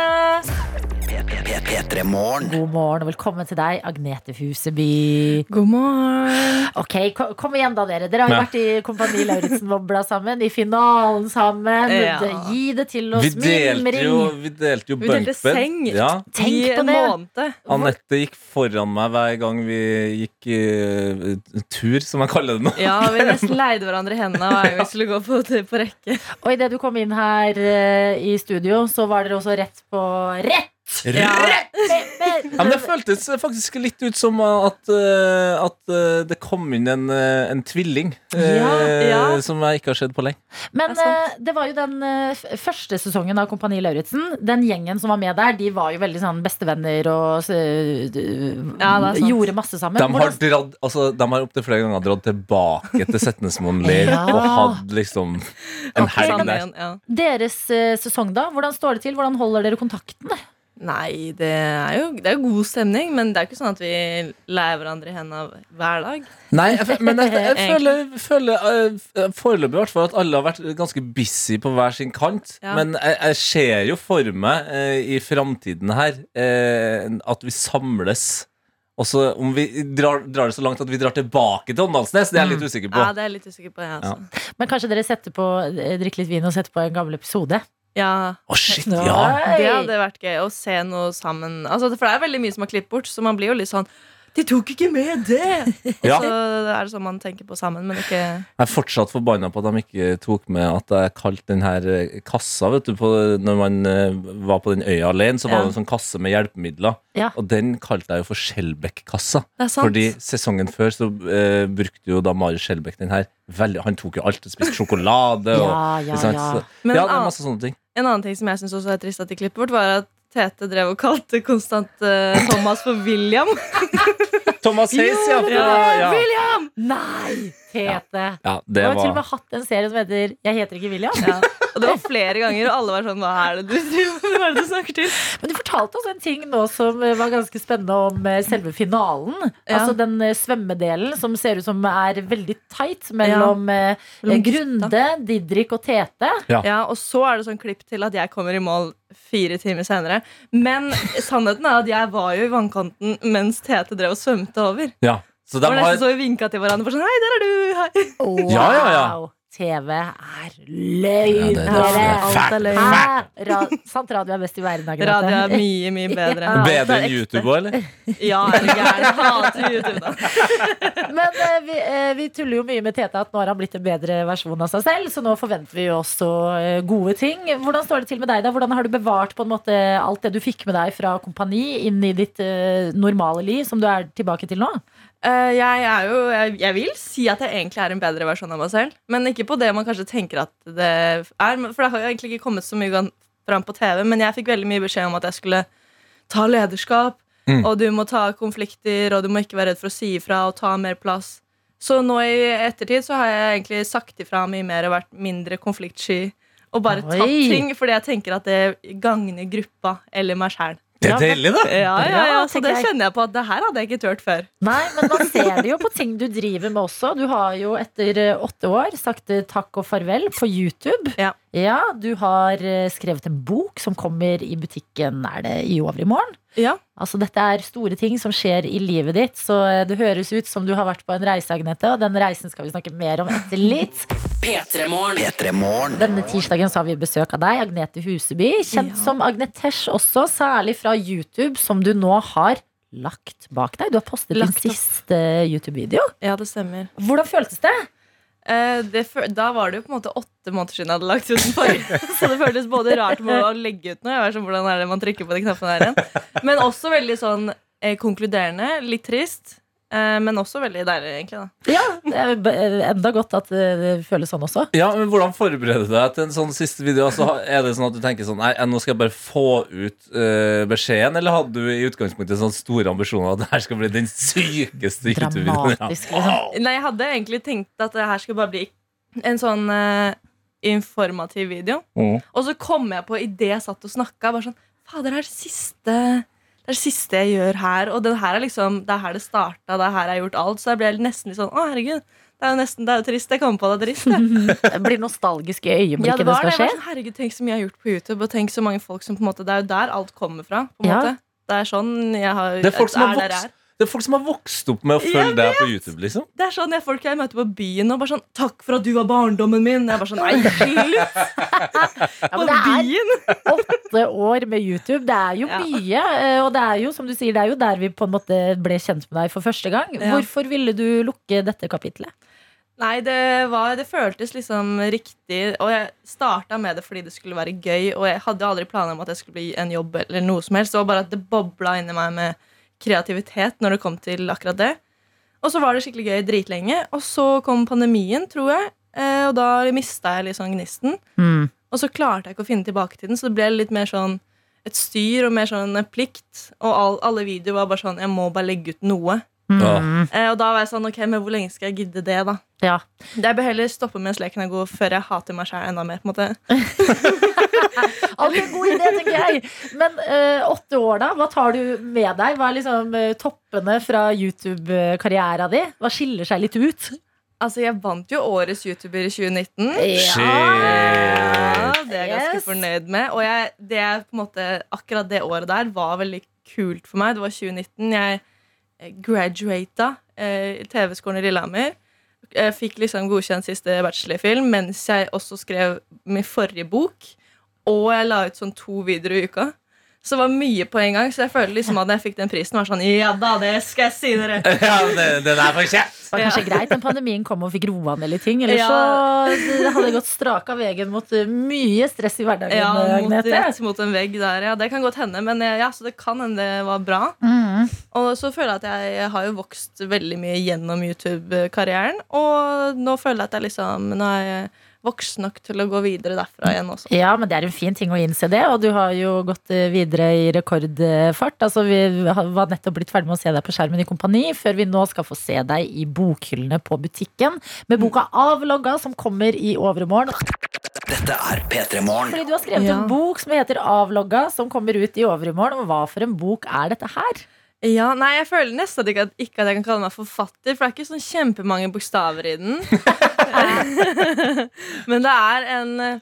P3 God morgen og velkommen til deg, Agnete Huseby. God morgen. Ok, ko- Kom igjen, da, dere. Dere har jo Ja. vært i Kompani Lauritzen-bobla sammen. I finalen sammen. Ja. Gi det til Vi oss. delte jo, Mimring. vi delte jo Vi delte seng. Ja. Tenk I på en det. måned. Anette gikk foran meg hver gang vi gikk eh, tur, som jeg kaller det nå. Ja, vi nesten leide hverandre i hendene hver gang vi skulle gå på, på rekke. Og idet du kom inn her eh, i studio, så var dere også rett på Rett! Ja. Ja, men Det føltes faktisk litt ut som at, eh, at eh, det kom inn en, eh, en tvilling Ja, ja. som jeg ikke har sett på lenge. Men Det det var jo den første sesongen av Kompani Lauritzen. Den gjengen som var med der, de var jo veldig sånn bestevenner og gjorde masse sammen. De har, dratt, altså, de har opptil flere ganger dratt tilbake til Setnesmoen leir Ja. og hatt liksom en helg der. ja. Deres sesong, da? Hvordan står det til? Hvordan holder dere kontakten? Nei, det er jo det er god stemning, men det er jo ikke sånn at vi leier hverandre i hendene hver dag. Nei, jeg, men jeg, jeg føler, føler eh, foreløpig i hvert fall at alle har vært ganske busy på hver sin kant. Ja. Men jeg, jeg ser jo for meg eh, i framtiden her eh, at vi samles. Og så om vi drar, drar det så langt at vi drar tilbake til Åndalsnes, det er jeg litt usikker på. Ja, det er jeg litt usikker på, jeg, altså. Men kanskje dere setter på, eh, drikker litt vin og setter på en gammel episode? Ja, Å, shit, ja! det hadde vært gøy å se noe sammen. Altså, for det er veldig mye som har klippet bort, så man blir jo litt sånn De tok ikke med det! ja. Så det er det sånn man tenker på sammen, men ikke Jeg er fortsatt forbanna på at de ikke tok med at jeg kalte den her eh, kassa vet du, på, Når man eh, var på den øya alene, så var Ja. det en sånn kasse med hjelpemidler. Ja. Og den kalte jeg jo for er sant. Fordi sesongen før så eh, brukte jo da Mari Skjelbekk den her veldig Han tok jo alt. Spiste sjokolade og Ja, ja, ja. Så, ja, det er masse sånne ting. En annen ting som jeg syns også er trist at de klippet bort, var at Tete drev og kalte konstant uh, Thomas for William. Thomas Hayes, ja. Ja, ja. William! Nei! Tete. ja det har til og med hatt en serie som heter Jeg heter ikke William. Ja. Og det var flere ganger, og alle var sånn Hva er det du? Hva er det du snakker til? Men du fortalte oss en ting nå som eh, var ganske spennende om eh, selve finalen. Ja. Altså den svømmedelen som ser ut som er veldig tight mellom Mellom Grunde, Didrik og Tete. Ja, og så er det sånn klipp til at jeg kommer i mål fire timer senere. Men sannheten er at jeg var jo i vannkanten mens Tete drev og svømte over. Ja. Så de Det var har nesten så vi vinka til hverandre. For sånn, Hei, der er du! Hei. Wow. Ja, ja, ja. TV er løgn, Ja, er. Alt er løgn. Ra sant radio er best i verden, Agnete. Radio er mye, mye bedre. Ja. bedre enn. YouTube òg, eller? Ja, er du gæren? Hater YouTube, da. Men eh, vi, eh, vi tuller jo mye med Tete at nå har han blitt en bedre versjon av seg selv, så nå forventer vi jo også eh, gode ting. Hvordan står det til med deg, da? Hvordan har du bevart på en måte alt det du fikk med deg fra kompani inn i ditt eh, normale liv, som du er tilbake til nå? Eh, jeg er jo jeg, jeg vil si at jeg egentlig er en bedre versjon av meg selv. Men ikke på det man kanskje tenker at det er. For det har jo egentlig ikke kommet så mye fram på TV. Men jeg fikk veldig mye beskjed om at jeg skulle ta lederskap. Mm. Og du må ta konflikter, og du må ikke være redd for å si ifra og ta mer plass. Så nå i ettertid så har jeg egentlig sagt ifra mye mer og vært mindre konfliktsky. Og bare tatt ting fordi jeg tenker at det gagner gruppa eller meg sjæl. Det er deilig, da. Ja, ja, ja, så det kjenner jeg på at det her hadde jeg ikke turt før. Nei, men man ser det jo på ting du driver med også. Du har jo etter eh, åtte år sagt eh, takk og farvel på YouTube. Ja. Du har eh, skrevet en bok som kommer i butikken er det i overmorgen. Ja. Altså, dette er store ting som skjer i livet ditt, så eh, det høres ut som du har vært på en reise, Agnete, og den reisen skal vi snakke mer om etter litt. P3 Morgen. Denne tirsdagen så har vi besøk av deg, Agnete Huseby, kjent Ja. som Agnetesh også, særlig fra YouTube, som du nå har lagt bak deg. Du har postet Lagt din opp. siste YouTube-video. Ja, det stemmer. Hvordan føltes det? Eh, det, da var det jo på en måte åtte måneder siden jeg hadde lagt ut den forrige. Så det føltes både rart med å legge ut noe. Jeg var sånn, hvordan er det man trykker på de knappene her igjen? Men også veldig sånn eh, konkluderende. Litt trist. Eh, men også veldig deilig, egentlig. da Ja, det er enda godt at eh, det føles sånn også. Ja, men Hvordan forbereder du deg til en sånn siste video? Altså, er det sånn at du tenker sånn Nei, nå skal jeg bare få ut uh, beskjeden? Eller hadde du i utgangspunktet sånne store ambisjoner at det her skal bli den sykeste YouTube-videoen? Ja. Liksom. Nei, jeg hadde egentlig tenkt at det her skulle bare bli en sånn uh, informativ video. Mm. Og så kom jeg på idet jeg satt og snakka, bare sånn Fader, det er det siste Det er det siste jeg gjør her. Og det her er liksom, det er her det starta, det er her jeg har gjort alt. Så jeg ble nesten litt sånn Å, herregud. Det er jo nesten, det er jo trist. Jeg kommer på det er trist. Jeg. Det blir nostalgiske Ja, øyeblikk det det var det. skal skje. var sånn, herregud, Tenk så mye jeg har gjort på YouTube, og tenk så mange folk som på en måte Det er jo der alt kommer fra. på en Ja. måte Det er sånn jeg har Det er folk som har vokst. Det er folk som har vokst opp med å følge deg på YouTube. liksom Det er sånn jeg, folk jeg møter på byen og bare sånn 'Takk for at du var barndommen min.' Jeg bare sånn Nei, slutt! På ja, byen! åtte år med YouTube. Det er jo Ja. mye. eh, Og det er jo, som du sier, det er jo der vi på en måte ble kjent med deg for første gang. Ja. Hvorfor ville du lukke dette kapitlet? Nei, det, var, det føltes liksom riktig. Og jeg starta med det fordi det skulle være gøy. Og jeg hadde aldri planer om at det skulle bli en jobb eller noe som helst. Det var bare at det bobla inni meg med kreativitet når det kom til akkurat det. Og så var det skikkelig gøy dritlenge. Og så kom pandemien, tror jeg. eh, Og da mista jeg litt sånn gnisten. Mm. Og så klarte jeg ikke å finne tilbake til den, så det ble litt mer sånn et styr og mer sånn plikt. Og all, alle videoer var bare sånn Jeg må bare legge ut noe. Mm. Eh, og da var jeg sånn Ok, men hvor lenge skal jeg gidde det, da? Ja. Jeg bør heller stoppe mens leken er god, før jeg hater meg sjæl enda mer. på en måte Alltid en god idé, tenker jeg. Men eh, åtte år, da. Hva tar du med deg? Hva er liksom eh, toppene fra YouTube-karriera di? Hva skiller seg litt ut? Altså, Jeg vant jo Årets YouTuber i 2019. Shit. Ja, det er jeg ganske Yes. fornøyd med. Og jeg, det på en måte, akkurat det året der var veldig kult for meg. Det var 2019. Jeg graduata eh, TV-skolen i Lillehammer. Jeg fikk liksom godkjent siste bachelorfilm mens jeg også skrev min forrige bok. Og jeg la ut sånn to videoer i uka. Så det var mye på en gang. Så jeg føler liksom at når jeg fikk den prisen, var sånn Ja da, det skal jeg si dere. Ja, det, den er fortjent! Det var kanskje greit men pandemien kom og fikk roa ned litt ting. Eller Ja. så det hadde gått straka veien mot mye stress i hverdagen. Ja, mot, rett mot en vegg der. Ja, det kan godt hende. Men ja, så det kan hende det var bra. Mm. Og så føler jeg at jeg har jo vokst veldig mye gjennom YouTube-karrieren. Og nå føler jeg at jeg liksom Nå er jeg voksen nok til å gå videre derfra igjen også. Ja, men det er en fin ting å innse det, og du har jo gått eh, videre i rekordfart. Altså, vi var nettopp blitt ferdig med å se deg på skjermen i Kompani, før vi nå skal få se deg i bokhyllene på butikken med boka Avlogga, som kommer i overmorgen. Dette er P3 Morgen. Fordi du har skrevet Ja. en bok som heter Avlogga, som kommer ut i overmorgen. Hva for en bok er dette her? Ja, nei, Jeg føler nesten ikke, at ikke at jeg kan kalle meg forfatter, for det er ikke sånn kjempemange bokstaver i den. Men det er en eh,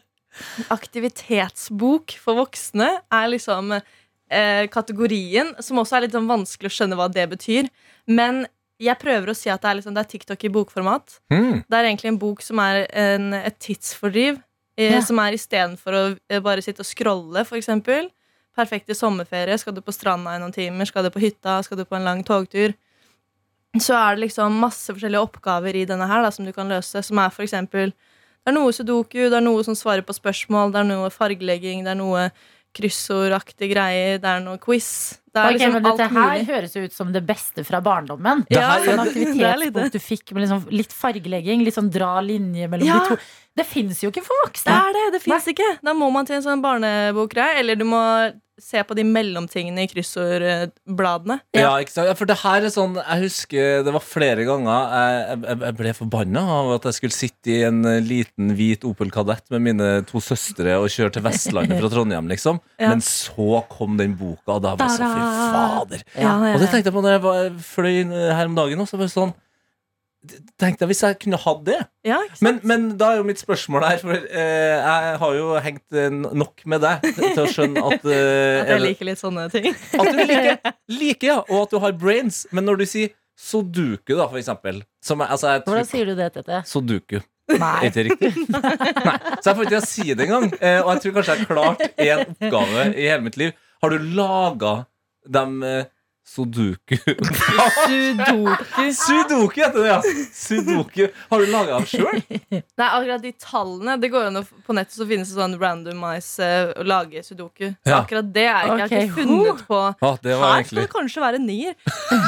aktivitetsbok for voksne. Er liksom eh, kategorien, som også er litt sånn vanskelig å skjønne hva det betyr. Men Jeg prøver å si at det er, liksom, det er TikTok i bokformat. Mm. Det er egentlig en bok som er en, et tidsfordriv. eh, Ja. Som er istedenfor å eh, bare sitte og scrolle, for Perfekt i sommerferie. Skal du på stranda i noen timer, skal du på hytta, skal du på en lang togtur. Så er det liksom masse forskjellige oppgaver i denne her da, som du kan løse. Som er eksempel Det er noe sudoku, det er noe som svarer på spørsmål, det er noe fargelegging, det er noe kryssordaktige greier, det er noe quiz. Det er liksom dette her høres ut som det beste fra barndommen. Ja, Sånn er litt aktivitetsbok du fikk med liksom litt fargelegging, litt sånn dra linje mellom Ja. de to. Det fins jo ikke for voksne. Det er det, det fins ikke. Da må man til en sånn barnebokgreie, eller du må se på de mellomtingene i kryssordbladene. Ja, ikke sant? Ja, for det her er sånn Jeg husker det var flere ganger jeg, jeg, jeg ble forbanna av at jeg skulle sitte i en liten hvit Opel Kadett med mine to søstre og kjøre til Vestlandet fra Trondheim, liksom. Ja. Men så kom den boka, og da var jeg så fy fader. Ja, Og det tenkte jeg på når jeg var, fløy her om dagen også. Var det sånn, tenkte deg Hvis jeg kunne hatt det Ja, men, men da er jo mitt spørsmål her, for eh, jeg har jo hengt eh, nok med deg til å skjønne at eh, At jeg liker litt sånne ting. at du liker, liker, ja, og at du har brains. Men når du sier Soduku, da, for eksempel som jeg, altså, jeg tror, Hvordan sier du det, Tete? Soduku. Nei. Er ikke det riktig? Nei. Så jeg får ikke til å si det engang. Eh, og jeg tror kanskje jeg har klart én oppgave i hele mitt liv. Har du laga dem Soduku Sudoku. Sudoku heter det, ja! Sudoku. Har du laga den sjøl? Nei, akkurat de tallene Det går an På nettet så finnes det sånn randomize eh, å lage sudoku. Så Ja. akkurat det er ikke, jeg har ikke funnet på Ah, det var Her skal egentlig det kanskje være nier.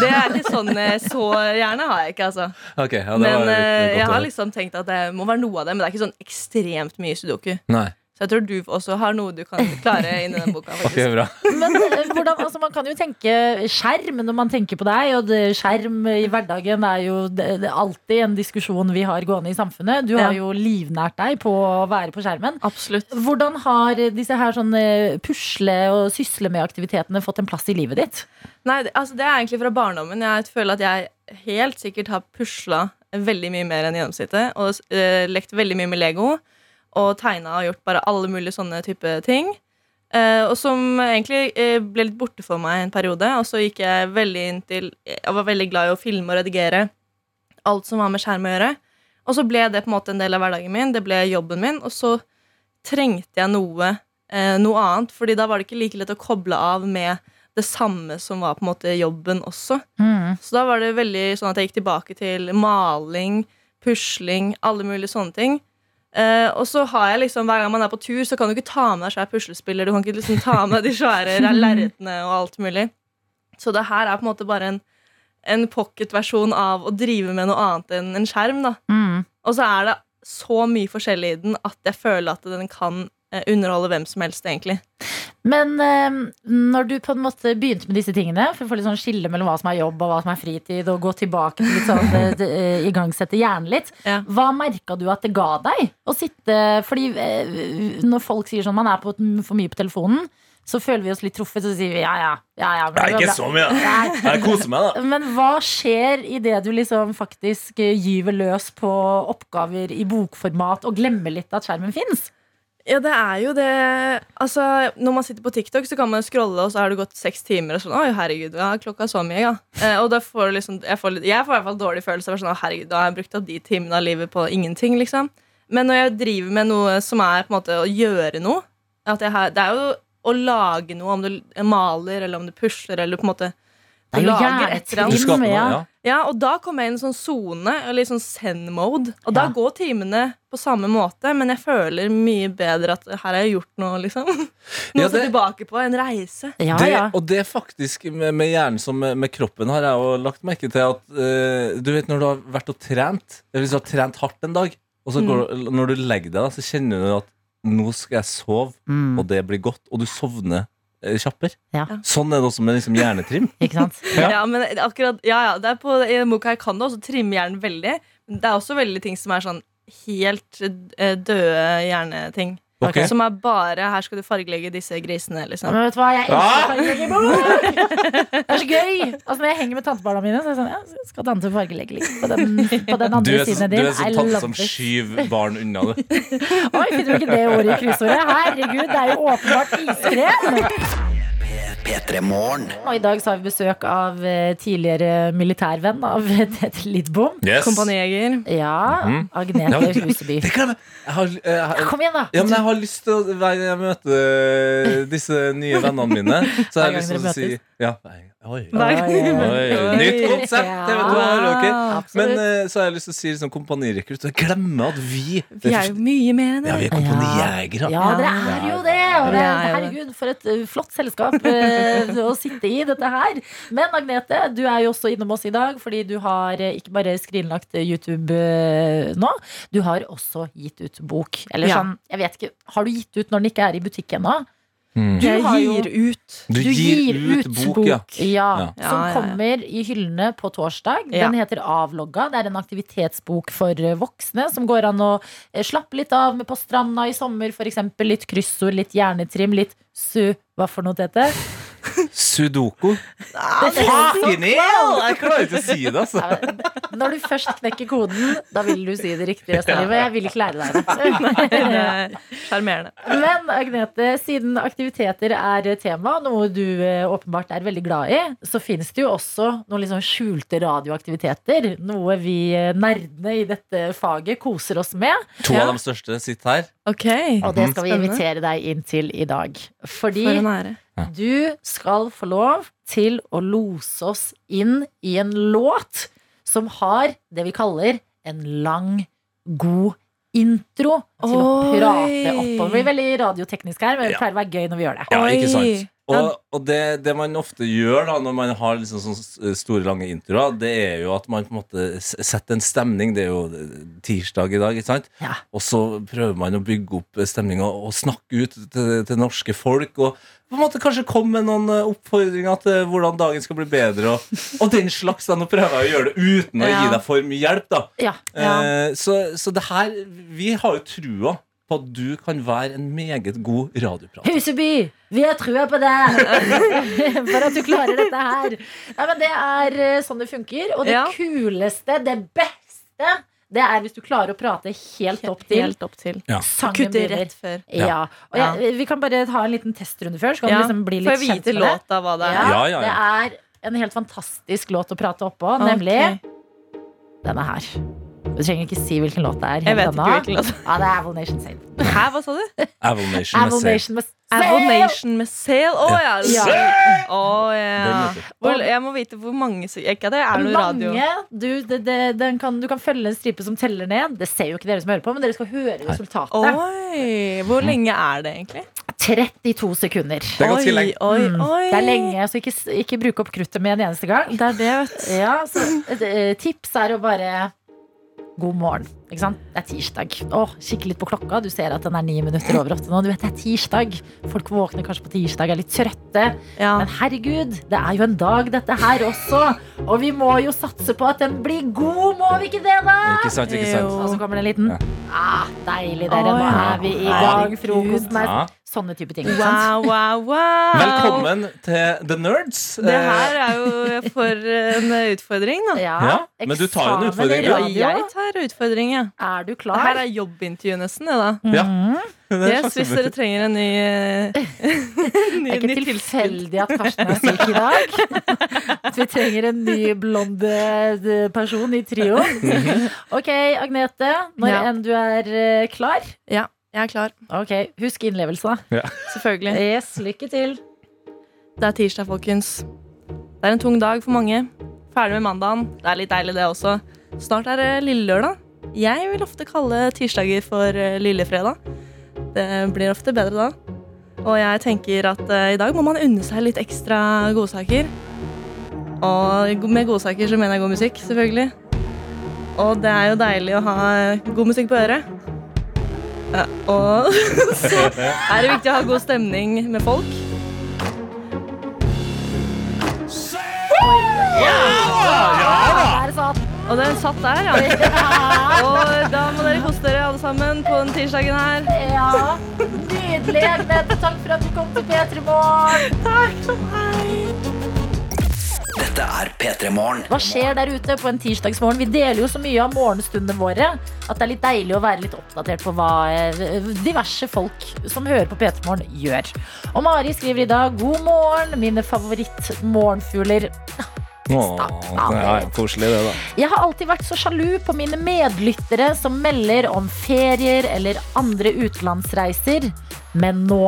Det er ikke sånn eh, Så gjerne har jeg ikke, altså. Okay, ja, det Men eh, jeg har liksom tenkt at det må være noe av det, men det er ikke sånn ekstremt mye sudoku. Nei. Så jeg tror du også har noe du kan klare inni den boka. Okay, bra. Men eh, hvordan, altså, man kan jo tenke skjerm når man tenker på deg, og det, skjerm i hverdagen er jo det, det er alltid en diskusjon vi har gående i samfunnet. Du har Ja. jo livnært deg på å være på skjermen. Absolutt. Hvordan har disse her sånne pusle- og sysle med aktivitetene fått en plass i livet ditt? Nei, det, altså det er egentlig fra barndommen. Jeg føler at jeg helt sikkert har pusla veldig mye mer enn gjennomsnittet. Og uh, lekt veldig mye med Lego. Og tegna og gjort bare alle mulige sånne type ting. Eh, og som egentlig eh, ble litt borte for meg en periode. Og så gikk jeg veldig inn til Jeg var veldig glad i å filme og redigere alt som var med skjerm å gjøre. Og så ble det på en måte en del av hverdagen min. Det ble jobben min. Og så trengte jeg noe, eh, noe annet, Fordi da var det ikke like lett å koble av med det samme som var på en måte jobben også. Så da var det veldig sånn at jeg gikk tilbake til maling, pusling, alle mulige sånne ting. Eh, og så har jeg liksom, Hver gang man er på tur, så kan du ikke ta med deg svær puslespiller. Du kan ikke liksom ta med de svære lerretene og alt mulig. Så det her er på en måte bare en, en pocket-versjon av å drive med noe annet enn en skjerm. da Mm. Og så er det så mye forskjellig i den at jeg føler at den kan underholde hvem som helst, egentlig. Men eh, når du på en måte begynte med disse tingene, for å få litt sånn skille mellom hva som er jobb og hva som er fritid, og gå tilbake til litt sånn eh, eh, igangsette hjernen litt, Ja. hva merka du at det ga deg? Å sitte Fordi eh, når folk sier sånn man er på, for mye på telefonen, så føler vi oss litt truffet, så sier vi ja, ja. ja, ja men det er ikke så mye, da. Jeg koser meg, da. Men hva skjer idet du liksom faktisk eh, gyver løs på oppgaver i bokformat og glemmer litt at skjermen fins? Ja, det er jo det Altså, Når man sitter på TikTok, så kan man scrolle, og så har det gått seks timer. Og sånn, oi, herregud, ja, klokka så mye, ja. Eh, og da får du liksom Jeg får, jeg får i hvert fall dårlig følelse sånn, herregud, da har jeg brukt opp de timene av livet på ingenting, liksom. Men når jeg driver med noe som er på en måte å gjøre noe at jeg har, Det er jo å lage noe, om du maler, eller om du pusler, eller på en måte Det er jo noe, ja. ja. Ja, og da kommer jeg inn i en sånn sone, eller i sånn send-mode. Og da Ja. går timene på samme måte, men jeg føler mye bedre at her har jeg gjort noe, liksom. Noe Ja, å se tilbake på. En reise. Ja, det, ja. Og det faktisk med, med hjernen som med, med kroppen har jeg jo lagt merke til at uh, Du vet når du har vært og trent Eller hvis du har trent hardt en dag, og så går, mm. når du legger deg, da, så kjenner du at nå skal jeg sove, Mm, og det blir godt, og du sovner eh, kjappere. Ja. Sånn er det også med liksom hjernetrim. ikke sant? Ja. Ja, men akkurat, ja, ja, det er på, I den boka her kan du også trimme hjernen veldig. Men det er også veldig ting som er sånn helt eh, døde hjerneting. Ok. Som er bare Her skal du fargelegge disse grisene, liksom. Men vet du hva, jeg elsker Ah! fargeleggebok! Det er så gøy! Altså Når jeg henger med tantebarna mine, så er det sånn ja, Skal tante fargelegge litt på den, på den Du andre er, så, din. du er sånn I tante som skyv skyver barn unna, du. Oi, finner du ikke det ordet i kryssordet? Herregud, det er jo åpenbart iskrem! P3 Morgen. Og i dag så har vi besøk av eh, tidligere militærvenn av Tete Lidbom. Yes. Kompanijeger. Ja, Mhm. Agnete Huseby. Jeg jeg har, jeg har, Kom igjen, da! ja, men jeg har lyst til å Hver gang jeg møter disse nye vennene mine, så jeg har jeg lyst til å si ja, hver- Oi. Oi, nytt konsept! TV 2 har dere. Men eh, så har jeg lyst til å si liksom, kompanirekrutt. Jeg glemmer at vi Vi er jo mye mer enn det. Ja, vi er kompanijegere. Ja, dere er jo det! Og det er, er herregud, for et eh, flott selskap eh, å sitte i, dette her. Men Agnete, du er jo også innom oss i dag fordi du har ikke bare skrinlagt YouTube nå, du har også gitt ut bok. Eller sånn, jeg vet ikke, har du gitt ut når den ikke er i butikk ennå? Mm. Du gir ut. Du, gir, ut bok, ja. Ja, Ja. Som Ja, ja. kommer i hyllene på torsdag. Ja. Den heter Avlogga. Det er en aktivitetsbok for eh, voksne som går an å eh, slappe litt av med på stranda i sommer. F.eks. litt kryssord, litt hjernetrim, litt su... Hva for noe, Tete? Sudoku. Fucking hell! Jeg klarer ikke å si det, altså. Når du først knekker koden, da vil du si det riktig resten av livet. Jeg vil ikke lære deg det. Det er Sjarmerende. Men Agnete, siden aktiviteter er tema, noe du eh, åpenbart er veldig glad i, så finnes det jo også noen sånn skjulte radioaktiviteter. Noe vi eh, nerdene i dette faget koser oss med. To av de største sitter her. Ok. Og det skal vi invitere deg inn til i dag. Fordi For du skal få lov til å lose oss inn i en låt som har det vi kaller en lang, god intro til å Oi. prate oppover. Det blir veldig radioteknisk her, men det pleier å være gøy når vi gjør det. Ja, ikke sant? Og, og det, det man ofte gjør da når man har liksom sånne store, lange introer, det er jo at man på en måte setter en stemning. Det er jo tirsdag i dag, ikke sant? Ja. Og så prøver man å bygge opp stemninga og snakke ut til, til norske folk. Og på en måte kanskje komme med noen eh, oppfordringer til hvordan dagen skal bli bedre. Og, og den slags. da, Nå prøver jeg å gjøre det uten å Ja. gi deg for mye hjelp. da Ja. Eh, så, så det her Vi har jo trua på at du kan være en meget god radioprater. Huseby, vi har trua på deg for at du klarer dette her. Nei, men det er eh, sånn det funker. Og det Ja. kuleste, det beste, det er hvis du klarer å prate helt opp til Helt opp til. Ja. Kutte rett før. Ja. Og jeg, vi kan bare ta en liten testrunde før, så kan Ja. du liksom bli Får litt jeg kjent vite det. låta hva det er? Ja, Ja, ja, ja. Det er en helt fantastisk låt å prate oppå, nemlig Ok. denne her. Du trenger ikke si hvilken låt det er. Jeg vet ikke hvilken låt. Ja, det er Avil Nation Sale. Hæ, hva sa du? Avil Nation med Avil Aval Nation med Avil Nation med Sail? Å ja. Ja. Ja. Vet du. Hvor, jeg må vite hvor mange som Ikke at det er noe radio. Mange, du, det, det, den kan, du kan følge en stripe som teller ned. Det ser jo ikke dere som hører på, men dere skal høre resultatet. Oi, Hvor lenge er det egentlig? 32 sekunder. Det er ganske oi, lenge. Oi, Mm. oi. Det er lenge, så ikke, ikke bruk opp kruttet med en eneste gang. Det er det, vet du. Ja, så eh, tips er å bare God morgen. Ikke sant? Det er tirsdag. Åh, Kikke litt på klokka. Du ser at den er ni minutter over åtte nå. Du vet det er tirsdag. Folk våkner kanskje på tirsdag, er litt trøtte. Ja. Men herregud, det er jo en dag, dette her også. Og vi må jo satse på at den blir god, må vi ikke det, da? Ikke sant, ikke sant? Og så kommer det en liten Ja. ah, Deilig, dere. Nå er vi i gang. Frokosten er. Sånne type ting. Wow, wow, wow. Velkommen til The Nerds. Det her er jo for en utfordring, da. Ja, Ja, men du tar jo en utfordring, du. Ja, jeg tar utfordring, ja. Er du klar? her er jobbintervju nesten, det, da. Ja. Mhm. Det er Yes, hvis dere trenger en ny, eh, ny Det er ikke tilfeldig at Karsten er syk i dag. At vi trenger en ny blond eh, person i trioen. Ok, Agnete. Når Ja. enn du er eh, klar. Ja, jeg er klar. Ok, Husk innlevelse, da. Selvfølgelig. Yes, lykke til. Det er tirsdag, folkens. Det er en tung dag for mange. Ferdig med mandagen. Det er litt deilig, det også. Snart er det lille lørdag. Jeg vil ofte kalle tirsdager for eh, lillefredag. Det blir ofte bedre da. Og jeg tenker at eh, i dag må man unne seg litt ekstra godsaker. Og med godsaker så mener jeg god musikk, selvfølgelig. Og det er jo deilig å ha god musikk på øret. Ja, og så er det viktig å ha god stemning med folk. Der satt. Og den satt der, ja. Og da må dere kose dere alle sammen på den tirsdagen her. Ja, Nydelig. Takk for at du kom til P3 Morgen. Takk. Hei. Dette er P3 Morgen. Hva skjer der ute på en tirsdagsmorgen? Vi deler jo så mye av morgenstundene våre at det er litt deilig å være litt oppdatert på hva eh, diverse folk som hører på P3 Morgen, gjør. Og Mari skriver i dag God morgen, mine favorittmorgenfugler. Ja, koselig det, da. Jeg har alltid vært så sjalu på mine medlyttere som melder om ferier eller andre utenlandsreiser. Men nå,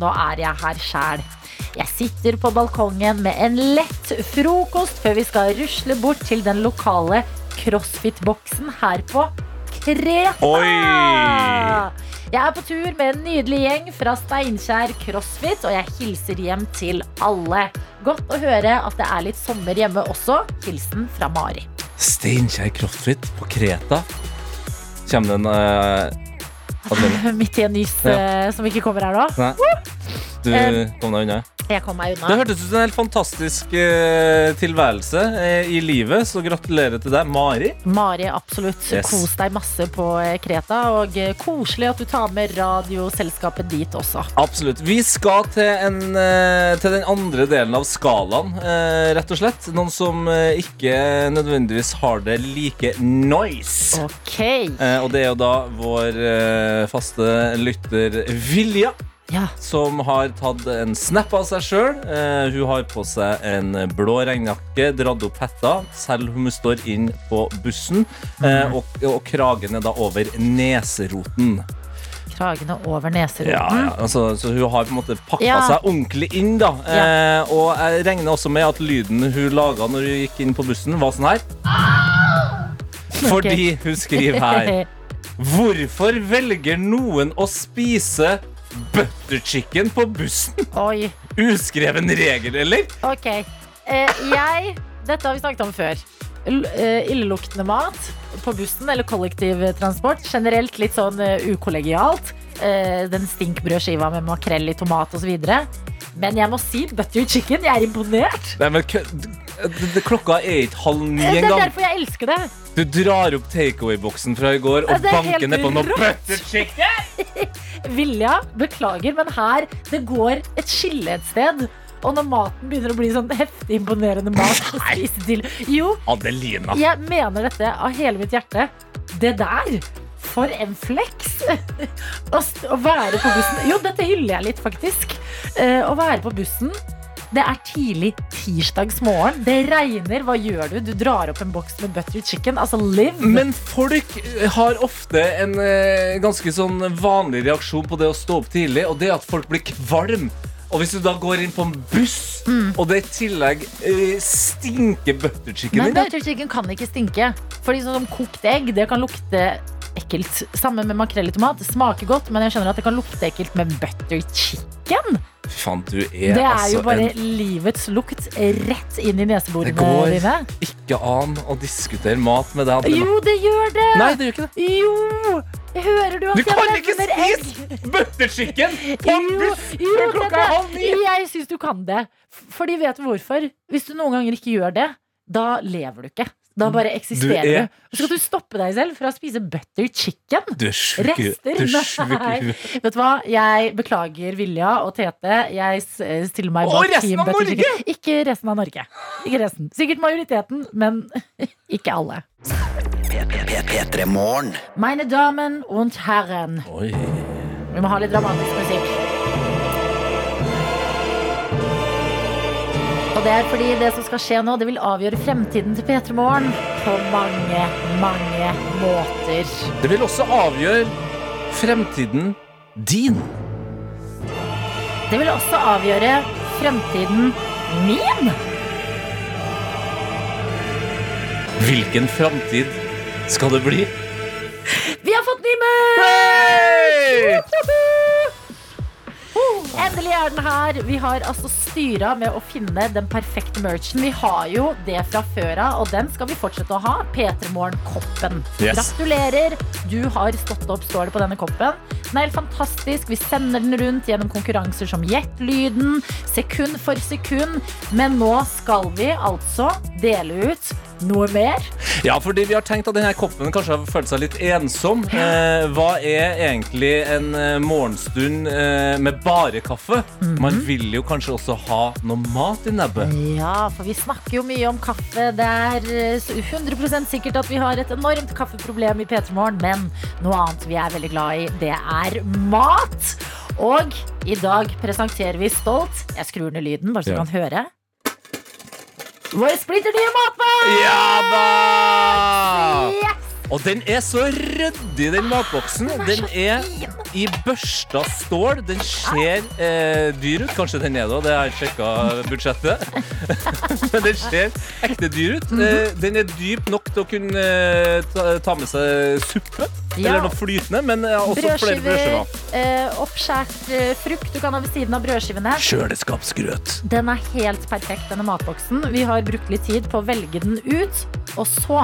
nå er jeg her sjæl. Jeg sitter på balkongen med en lett frokost før vi skal rusle bort til den lokale crossfit-boksen her på Kreta. Oi! Jeg er på tur med en nydelig gjeng fra Steinkjer CrossFit, og jeg hilser hjem til alle. Godt å høre at det er litt sommer hjemme også. Hilsen fra Mari. Steinkjer Crossfit på Kreta. Kommer den uh, Midt i en nys eh, som ikke kommer her nå. Nei. Du kom deg unna. Jeg kom meg Det hørtes ut som en helt fantastisk eh, tilværelse eh, i livet, så gratulerer til deg, Mari. Mari, absolutt. Yes. Kos deg masse på eh, Kreta, og eh, koselig at du tar med radioselskapet dit også. Absolutt. Vi skal til, en, eh, til den andre delen av skalaen, eh, rett og slett. Noen som eh, ikke nødvendigvis har det like nice. Ok. Eh, og det er jo da vår eh, faste lytter Vilja. Ja. Som har tatt en snap av seg sjøl. hun har på seg en blå regnjakke, dratt opp hetta, selv om hun står inn på bussen. Eh, og, og kragen er da over neseroten. Kragene over Ja, neseroten. ja, altså, så hun har på en måte pakka Ja. seg ordentlig inn, da. Eh, og jeg regner også med at lyden hun laga når hun gikk inn på bussen, var sånn her. Fordi hun skriver her Hvorfor velger noen å spise butter chicken på bussen? Oi. Uskreven regel, eller? Ok. Eh, jeg Dette har vi snakket om før. L eh, illeluktende mat på bussen eller kollektivtransport. Generelt litt sånn uh, ukollegialt. Eh, den stinkbrødskiva med makrell i tomat osv. Men jeg må si butter chicken. Jeg er imponert. Nei, men Klokka er ikke halv ni engang. Det er derfor jeg elsker det. Du drar opp takeaway-boksen fra i går og er banker nedpå ned på noe butter chicken. Vilja, beklager, men her det går et skille et sted. Og når maten begynner å bli sånn heftig imponerende mat å spise til Jo, Adelina. jeg mener dette av hele mitt hjerte. Det der For en flex! å, å være på bussen Jo, dette hyller jeg litt, faktisk. Uh, å være på bussen. Det er tidlig tirsdagsmorgen. Det regner. Hva gjør du? Du drar opp en boks med butter chicken. Altså, live! Men folk har ofte en eh, ganske sånn vanlig reaksjon på det å stå opp tidlig, og det er at folk blir kvalm. Og hvis du da går inn på en buss, Mm. og det i tillegg eh, stinker butter chicken Men butter chicken kan ikke stinke. Fordi sånn som kokt egg, det kan lukte ekkelt. Samme med makrell i tomat. Smaker godt, men jeg skjønner at det kan lukte ekkelt med butter chicken. Fan, du er, Det er altså jo bare en livets lukt rett inn i Det går dine. ikke an å diskutere mat med deg. Jo, det gjør det! Nei, det gjør ikke det. Jo! Hører du at Du kan ikke spise butter chicken på en buss før klokka er halv ni! Jeg syns du kan det. For Fordi vet hvorfor? Hvis du noen ganger ikke gjør det, da lever du ikke. Da bare eksisterer Du er- Så skal du stoppe deg selv fra å spise butter chicken. Du er sjuk Rester? du er Nei. Vet du hva? Jeg beklager Vilja og Tete. Jeg eh, stiller meg bak Team Butter Norge! Chicken. Ikke resten av Norge. Ikke resten. Sikkert majoriteten, men ikke alle. P3 Morgen. Meine Damen und Herren. Oi. Vi må ha litt dramatisk musikk. Og det er fordi det som skal skje nå, det vil avgjøre fremtiden til P3 Morgen på mange, mange måter. Det vil også avgjøre fremtiden din. Det vil også avgjøre fremtiden min. Hvilken framtid skal det bli? Vi har fått ny merch! Hey! Endelig er den her. Vi har altså styra med å finne den perfekte merchen. Vi har jo det fra før av, og den skal vi fortsette å ha. P3morgen-koppen. Yes. Gratulerer. Du har stått opp, står det på denne koppen. Den er helt fantastisk. Vi sender den rundt gjennom konkurranser som Gjett lyden, sekund for sekund. Men nå skal vi altså dele ut noe mer. Ja, fordi vi har tenkt at denne koppen kanskje har følt seg litt ensom. Eh, hva er egentlig en eh, morgenstund eh, med bare kaffe? Mhm. Man vil jo kanskje også ha noe mat i nebbet. Ja, for vi snakker jo mye om kaffe. Det er eh, 100% sikkert at vi har et enormt kaffeproblem i P3 Morgen, men noe annet vi er veldig glad i, det er mat. Og i dag presenterer vi stolt Jeg skrur ned lyden, bare så du Ja. kan høre. Vår splitter nye matboks! Ja da! Yes! Og den er så ryddig, den matboksen. Den er i børsta stål. Den ser eh, dyr ut. Kanskje den er det, òg, det har jeg sjekka budsjettet. Men den ser ekte dyr ut. Mhm. Eh, den er dyp nok til å kunne eh, ta, ta med seg suppe. Ja. Eller noe flytende, men også også flere Brødskiver, brødskiver. eh, oppskjært eh, frukt du kan ha ved siden av brødskivene. Kjøleskapsgrøt. Den er helt perfekt, denne matboksen. Vi har brukt litt tid på å velge den ut. Og så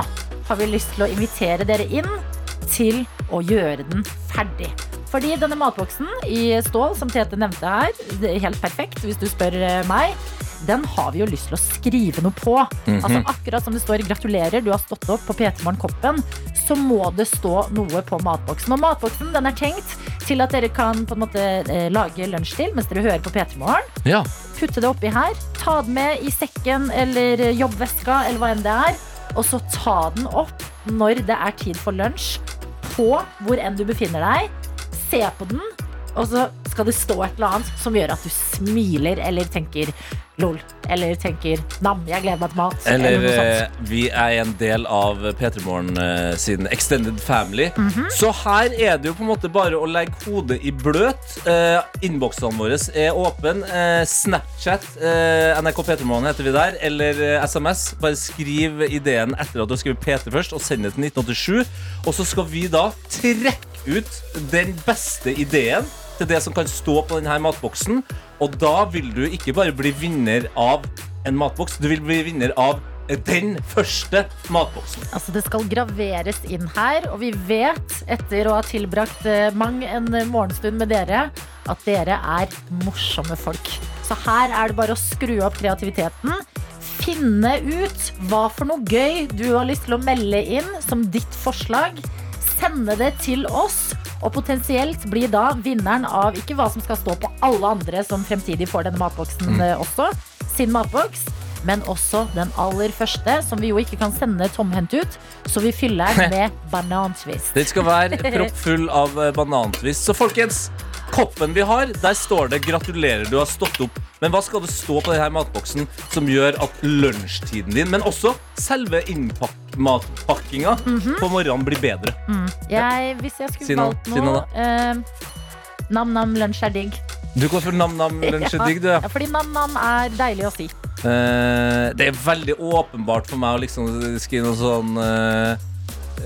har vi lyst til å invitere dere inn til å gjøre den ferdig. Fordi denne matboksen i stål, som Tete nevnte her, det er helt perfekt hvis du spør eh, meg. Den har vi jo lyst til å skrive noe på. Altså Akkurat som det står 'gratulerer, du har stått opp på P3 Morgen-koppen', så må det stå noe på matboksen. Og matboksen den er tenkt til at dere kan på en måte eh, lage lunsj til mens dere hører på P3 Morgen Ja. putte det oppi her, ta den med i sekken eller jobbveska eller hva enn det er, og så ta den opp når det er tid for lunsj, på hvor enn du befinner deg. Se på den, og så skal det stå et eller annet som gjør at du smiler eller tenker lol, eller tenker nam, jeg gleder meg til mat. Eller sånt. eh, vi er en del av P3 Morgen eh, sin extended family. Mhm. Så her er det jo på en måte bare å legge hodet i bløt. Eh, Innboksene våre er åpne. Eh, Snapchat, eh, NRK P3 Morgen heter vi der. Eller eh, SMS. Bare skriv ideen etter at du har skrevet PT først, og send det til 1987. Og så skal vi da trekke ut den beste ideen til det som kan stå på denne matboksen. Og da vil du ikke bare bli vinner av en matboks, du vil bli vinner av den første matboksen. Altså Det skal graveres inn her, og vi vet etter å ha tilbrakt eh, mang en morgenstund med dere, at dere er morsomme folk. Så her er det bare å skru opp kreativiteten. Finne ut hva for noe gøy du har lyst til å melde inn som ditt forslag. Sende det til oss, og potensielt blir da vinneren av ikke hva som skal stå på alle andre som fremtidig får denne matboksen mm. også, sin matboks, men også den aller første, som vi jo ikke kan sende tomhendt ut, så vi fyller den med banantvist. Den skal være proppfull av eh, banantvist. Så folkens, koppen vi har, der står det 'gratulerer, du har stått opp'. Men hva skal det stå på denne matboksen som gjør at lunsjtiden din, men også selve innpakkinga på morgenen blir bedre? Jeg, hvis jeg skulle Si noe, valgt noe noe eh, Nam-nam, lunsj er digg. Du går for nam-nam-lunsj er digg, du. Ja, Ja. fordi nam-nam er deilig å si. Eh, det er veldig åpenbart for meg å liksom skrive noe sånn eh,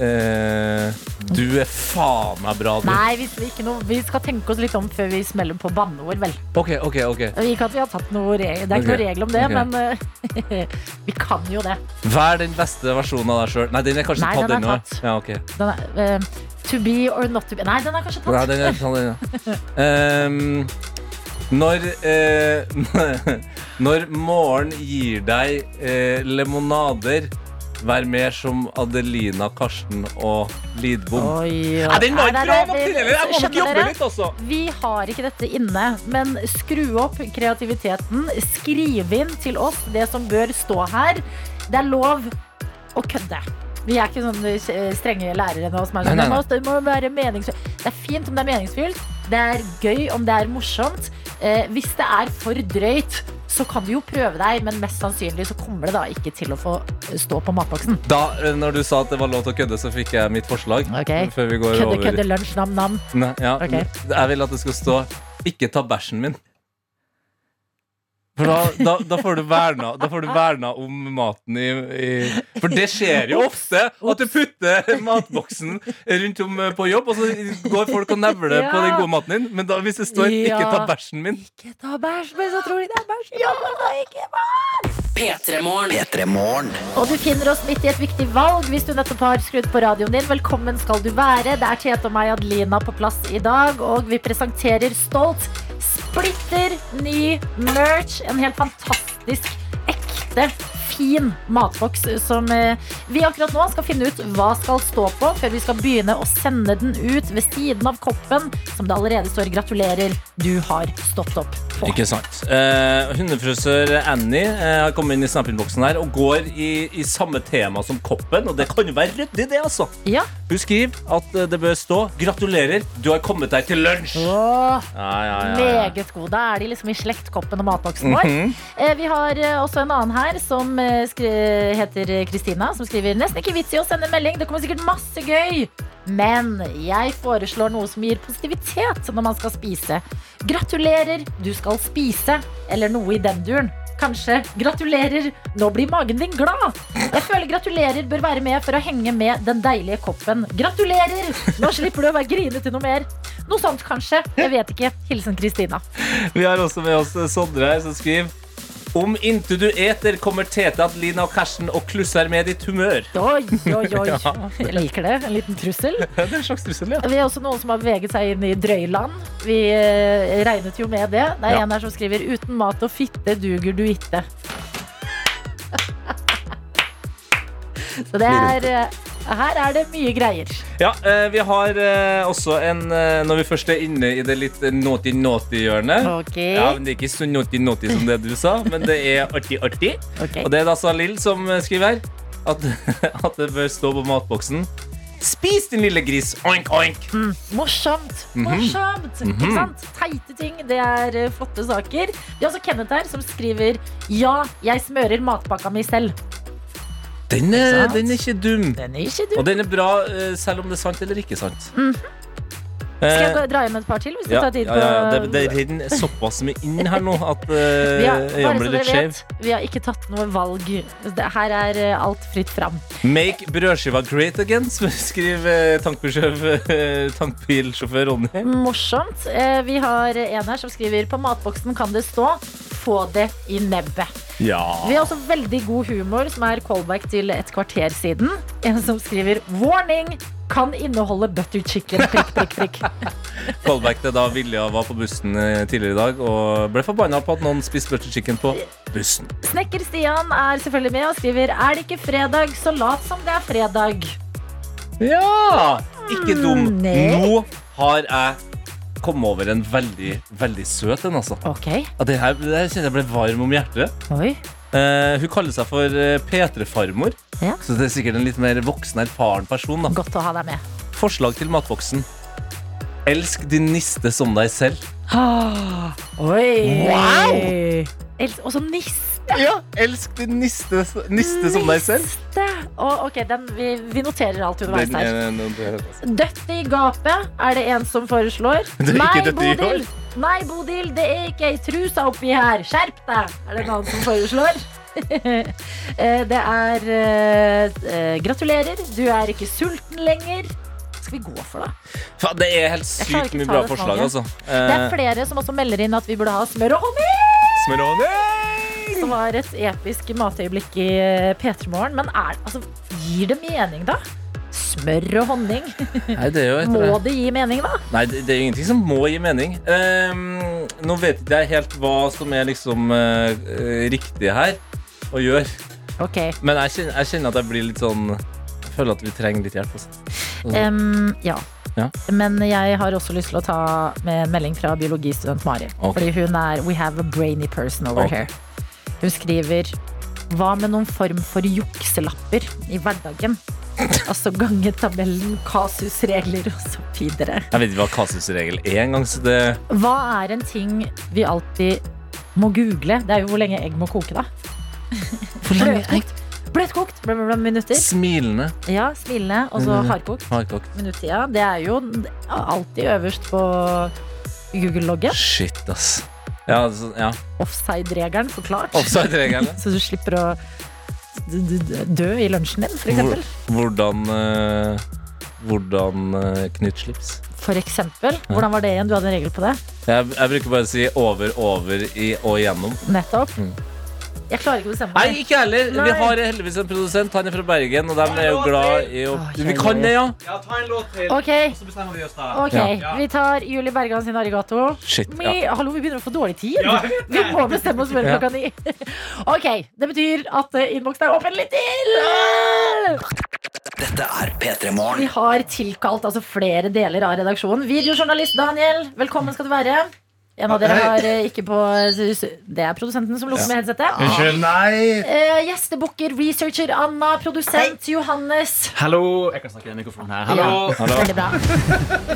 eh, Du er faen meg bra, du. Nei, vi, skal ikke noe, vi skal tenke oss litt om før vi smeller på banneord, vel. Ok, ok, ok Ikke at vi har tatt noe regel, Det er ikke noe regel om det, ok. men eh, vi kan jo det. Vær den beste versjonen av deg sjøl. Nei, den er kanskje Nei, tatt den er ennå. tatt. Ja, ok. Den er, eh, to be or not to be Nei, den er kanskje Nei, tatt. den er tatt ennå. Ehm, når eh, Når morgen gir deg eh, lemonader, vær mer som Adelina, Karsten og Lidbom. Oi, Ja, den var ikke bra nei, heller! Jeg må nok jobbe dere? litt, også. Vi har ikke dette inne, men skru opp kreativiteten. Skriv inn til oss det som bør stå her. Det er lov å kødde. Vi er ikke sånne strenge lærere nå som er sånn Nei, nei, nei. «Det må- Det må være meningsfylt. Det er fint om det er meningsfylt. Det er gøy om det er morsomt. Eh, hvis det er for drøyt, så kan du jo prøve deg, men mest sannsynlig så kommer det da ikke til å få stå på matboksen. Da eh, når du sa at det var lov til å kødde, så fikk jeg mitt forslag. Ok. Før vi går Kødde, over kødde, lunsj, nam-nam. Nei, ja. okay. Jeg vil at det skal stå 'ikke ta bæsjen min'. For da, da, da, får du verna, da får du verna om maten i, i For det skjer jo ofte at du putter matboksen rundt om eh, på jobb, og så går folk og nevler på den gode maten din. Men da, hvis det står 'ikke ta bæsjen min' Ikke ta bæsj, men så tror de det er bæsj. Ja, men da ikke P3morgen. P3 Morgen. Og du finner oss midt i et viktig valg hvis du nettopp har skrudd på radioen din. Velkommen skal du være. Det er Tete og meg, Adelina, på plass i dag, og vi presenterer stolt splitter ny merch. En helt fantastisk, ekte, fin matboks som eh, vi akkurat nå skal finne ut hva skal stå på, før vi skal begynne å sende den ut ved siden av koppen, som det allerede står 'gratulerer, du har stått opp' på. Ikke sant. Eh, hundefrisør Annie eh, har kommet inn i Snap-innboksen her og går i, i samme tema som koppen. Og det kan jo være ryddig, det, altså. Ja. Hun skriver at eh, det bør stå 'Gratulerer, du har kommet deg til lunsj'. Åh, Ja, ja, meget god. Da er de liksom i slektkoppen og matboksen vår. Mhm. Eh, Vi har eh, også en annen her som heter Kristina, som skriver nesten ikke vits i å sende melding. Det kommer sikkert masse gøy. Men jeg foreslår noe som gir positivitet når man skal spise. Gratulerer, du skal spise. Eller noe i den duren. Kanskje gratulerer, nå blir magen din glad. Jeg føler gratulerer bør være med for å henge med den deilige koppen. Gratulerer, nå slipper du å være grinete noe mer. Noe sånt kanskje. Jeg vet ikke. Hilsen Kristina. Vi har også med oss Sondre her som skriver om inntil du eter, kommer Tete, Lina og Karsten og klusser med ditt humør. Oi, oi, oi. Jeg liker det. En liten trussel. Det er en slags trussel, ja. Vi er også noen som har beveget seg inn i drøyland. Vi eh, regnet jo med det. Det er Ja. en her som skriver 'uten mat og fitte duger du ikke'. Så det er eh, Her er det mye greier. Ja, eh, vi har eh, også en eh, Når vi først er inne i det litt naughty-naughty-hjørnet okay. ja, men Det er ikke så naughty-naughty som det du sa, men det er artig-artig. Okay. Og det er da Salil som skriver her at, at det bør stå på matboksen Spis din lille gris, oink, oink. Morsomt. Mhm. Morsomt. Ikke sant? Teite ting. Det er flotte saker. Vi har også Kenneth her som skriver 'Ja, jeg smører matpakka mi selv'. Den er, den er ikke dum. Den er ikke dum. Og den er bra eh, selv om det er sant eller ikke sant. Skal jeg Eh, gå- dra hjem et par til? Hvis du ja, tar tid ja, på ja, det, det renner såpass mye inn her nå at uh, Vi har, bare øynene så blir litt dere skjeve. vet, vi har ikke tatt noe valg. Det, her er eh, alt fritt fram. Make brødskiva great again, skriver eh, eh, tankbilsjåfør Ronny. Morsomt. Eh, Vi har en her som skriver på matboksen kan det stå 'få det i nebbet'. Ja. Vi har også veldig god humor, som er callback til et kvarter siden. En som skriver 'warning'. Kan inneholde butter chicken. Prikk, prikk, prikk. Callback til da Vilja var på bussen eh, tidligere i dag og ble forbanna på at noen spiste butter chicken på bussen. Snekker Stian er selvfølgelig med og skriver 'er det ikke fredag, så lat som det er fredag'. Ja! Ikke dum. Mm. Nå har jeg kommet over en veldig, veldig søt en, altså. Ok. Ja, det her, det her kjenner jeg ble varm om hjertet. Oi. Eh, hun kaller seg for eh, P3-farmor, Ja. så det er sikkert en litt mer voksen, erfaren person. da Godt å ha deg med. Forslag til matvoksen. Elsk din niste som deg selv. Oi. Wow! Og som niste. Ja, elsk din niste, niste som deg selv. Niste. Oh, ok, den, vi, vi noterer alt underveis her. er- er- Døtte i gapet er det en som foreslår. Det er ikke Nei, Bodil! Nei, Bodil, det er ikke ei trusa oppi her. Skjerp deg! Er det en annen som foreslår. Eh, det er uh, eh, Gratulerer, du er ikke sulten lenger. Skal vi gå for, da? Faen, det er helt sykt mye bra forslag, altså. Det er Eh, flere som også melder inn at vi burde ha smør og honning! Smeroni! Som var et episk matøyeblikk i eh, P3 Morgen. Men er, altså, gir det mening, da? Smør og honning. Nei, det jo Må det. gi mening, da? Nei, det, det er ingenting som må gi mening. Um, nå vet ikke jeg helt hva som er liksom eh, riktig her å gjøre. Okay. Men jeg kjenner, jeg kjenner at jeg blir litt sånn Jeg føler at vi trenger litt hjelp. Em, ja. Ja. Men jeg har også lyst til å ta med en melding fra biologistudent Mari. Okay. Fordi hun er We have a brainy person over okay. here. Hun skriver Hva med noen form for jukselapper i hverdagen? Altså gange tabellen, kasusregler videre. Jeg vet ikke hva kasusregel er engang, så det Hva er en ting vi alltid må google? Det er jo hvor lenge egg må koke, da. Bløtkokt. Bløtkokt bla, bla, bla, minutter. Smilende. Ja, smilende. Og så hardkokt. Hardkokt. Minuttida. Det er jo alltid øverst på Google-loggen. Shit, ass. Ja, ja. Offside-regelen forklart. Offside-regelen Så du slipper å dø i lunsjen din, eksempel. Hvordan eh, Hvordan uh, knytte slips. For eksempel. Hvordan var det igjen? Du hadde en regel på det? Jeg, jeg bruker bare å si over, over i, og igjennom. Nettopp. Mm. Jeg klarer ikke å bestemme Nei, ikke heller. Vi Nei. har heldigvis en produsent. Han er fra Bergen, og de er jo glad i å Åh, Vi kan det, ja. Ja, ta en låt til, Ok, så bestemmer vi oss da. ok, Ja. vi tar Julie Bergan sin arigato. Shit. Vi, Ja. Hallo, vi begynner å få dårlig tid. Ja, jeg vet Vi må bestemme oss før Ja. klokka ni. Ok, det betyr at eh, innboksen er åpen litt til. Dette er P3 Vi har tilkalt altså flere deler av redaksjonen. Videojournalist Daniel, velkommen skal du være. En av dere har eh, ikke på Det er produsenten som lukker med headsetet. Unnskyld, nei. Eh, Gjestebooker, researcher Anna, produsent Johannes. Hallo. Jeg kan snakke i den mikrofonen her. Hallo. Ja, veldig bra.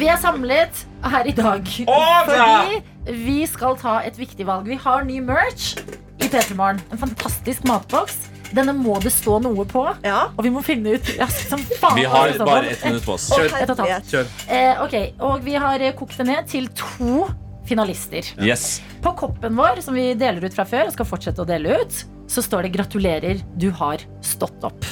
Vi er samlet her i dag fordi vi skal ta et viktig valg. Vi har ny merch i P3 Morgen. En fantastisk matboks. Denne må det stå noe på, Ja. og vi må finne ut raskt som faen. Vi hva har det står bare ett minutt på oss. Kjør. og. Kjør. Eh, ok, Og vi har eh, kokt det ned til to finalister. Yes. På koppen vår, som vi deler ut fra før, og skal fortsette å dele ut, så står det 'Gratulerer, du har stått opp'.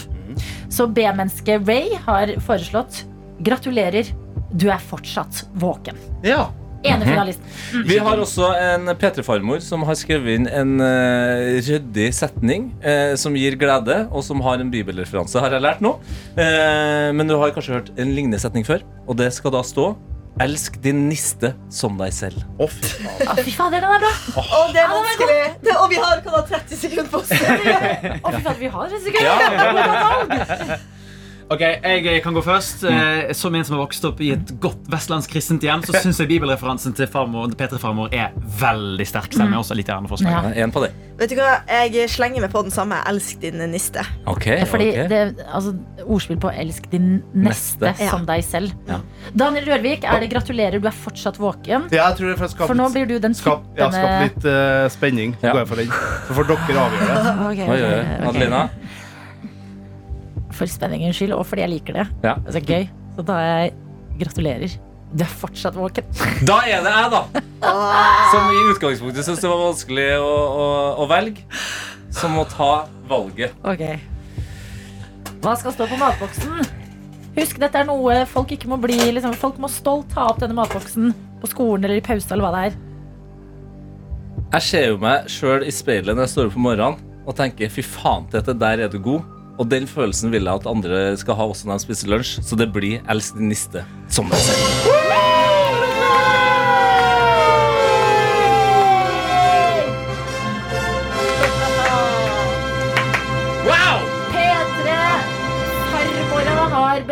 Så B-mennesket Ray har foreslått 'Gratulerer, du er fortsatt våken'. Ja. Ene finalisten. Vi har også en P3-farmor som har skrevet inn en uh, ryddig setning uh, som gir glede, og som har en bibelreferanse, har jeg lært nå. Uh, men du har kanskje hørt en lignende setning før, og det skal da stå Elsk din niste som deg selv. Å, fy faen. Å, fy fader, den er bra! Og det er vanskelig. Det, og vi har kan ha 30 sekunder på oss. Å, fy fader, vi har et sekund. Ok, Jeg kan gå først. Eh, Som en som har vokst opp i et godt vestlandsk kristent hjem, så syns jeg bibelreferansen til farmor, P3 Farmor er veldig sterk. Stemmer jeg også litt gjerne forslag. Ja. En på det. Vet du hva, Jeg slenger meg på den samme 'elsk din niste'. Ok, Fordi okay. det altså, Ordspill på 'elsk din neste, Neste. som deg selv'. Ja. Daniel Rørvik, er det 'gratulerer, du er fortsatt våken'? Ja, jeg tror det er for å For nå blir du den skap, ja, skap litt uh, spenning. Ja. går jeg for den. Så får dere avgjøre det. okay, okay, oi, oi. ok, ok. Adelina? For spenningens skyld, og fordi jeg liker det. Ja. Det er gøy. Så da jeg gratulerer. Du er fortsatt våken. Da er det jeg, da. Som i utgangspunktet syntes det var vanskelig å, å, å velge. Som må ta valget. Ok. Hva skal stå på matboksen? Husk, dette er noe folk ikke må bli liksom, Folk må stolt ta opp denne matboksen på skolen eller i pause eller hva det er. Jeg ser jo meg sjøl i speilet når jeg står opp om morgenen og tenker fy faen til dette der er du god. Og den følelsen vil jeg at andre skal ha også når de spiser lunsj. Så det blir elsk din niste som deg selv.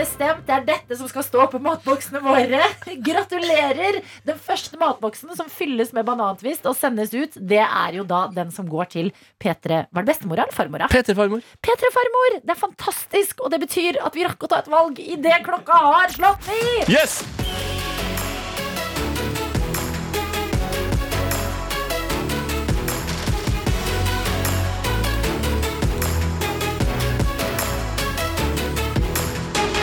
Bestemt. Det er dette som skal stå på matboksene våre. Gratulerer! Den første matboksen som fylles med banantvist og sendes ut, det er jo da den som går til P3 Var det bestemora eller farmora? P3-farmor. P3 Farmor! Det er fantastisk, og det betyr at vi rakk å ta et valg idet klokka har slått ni! Yes!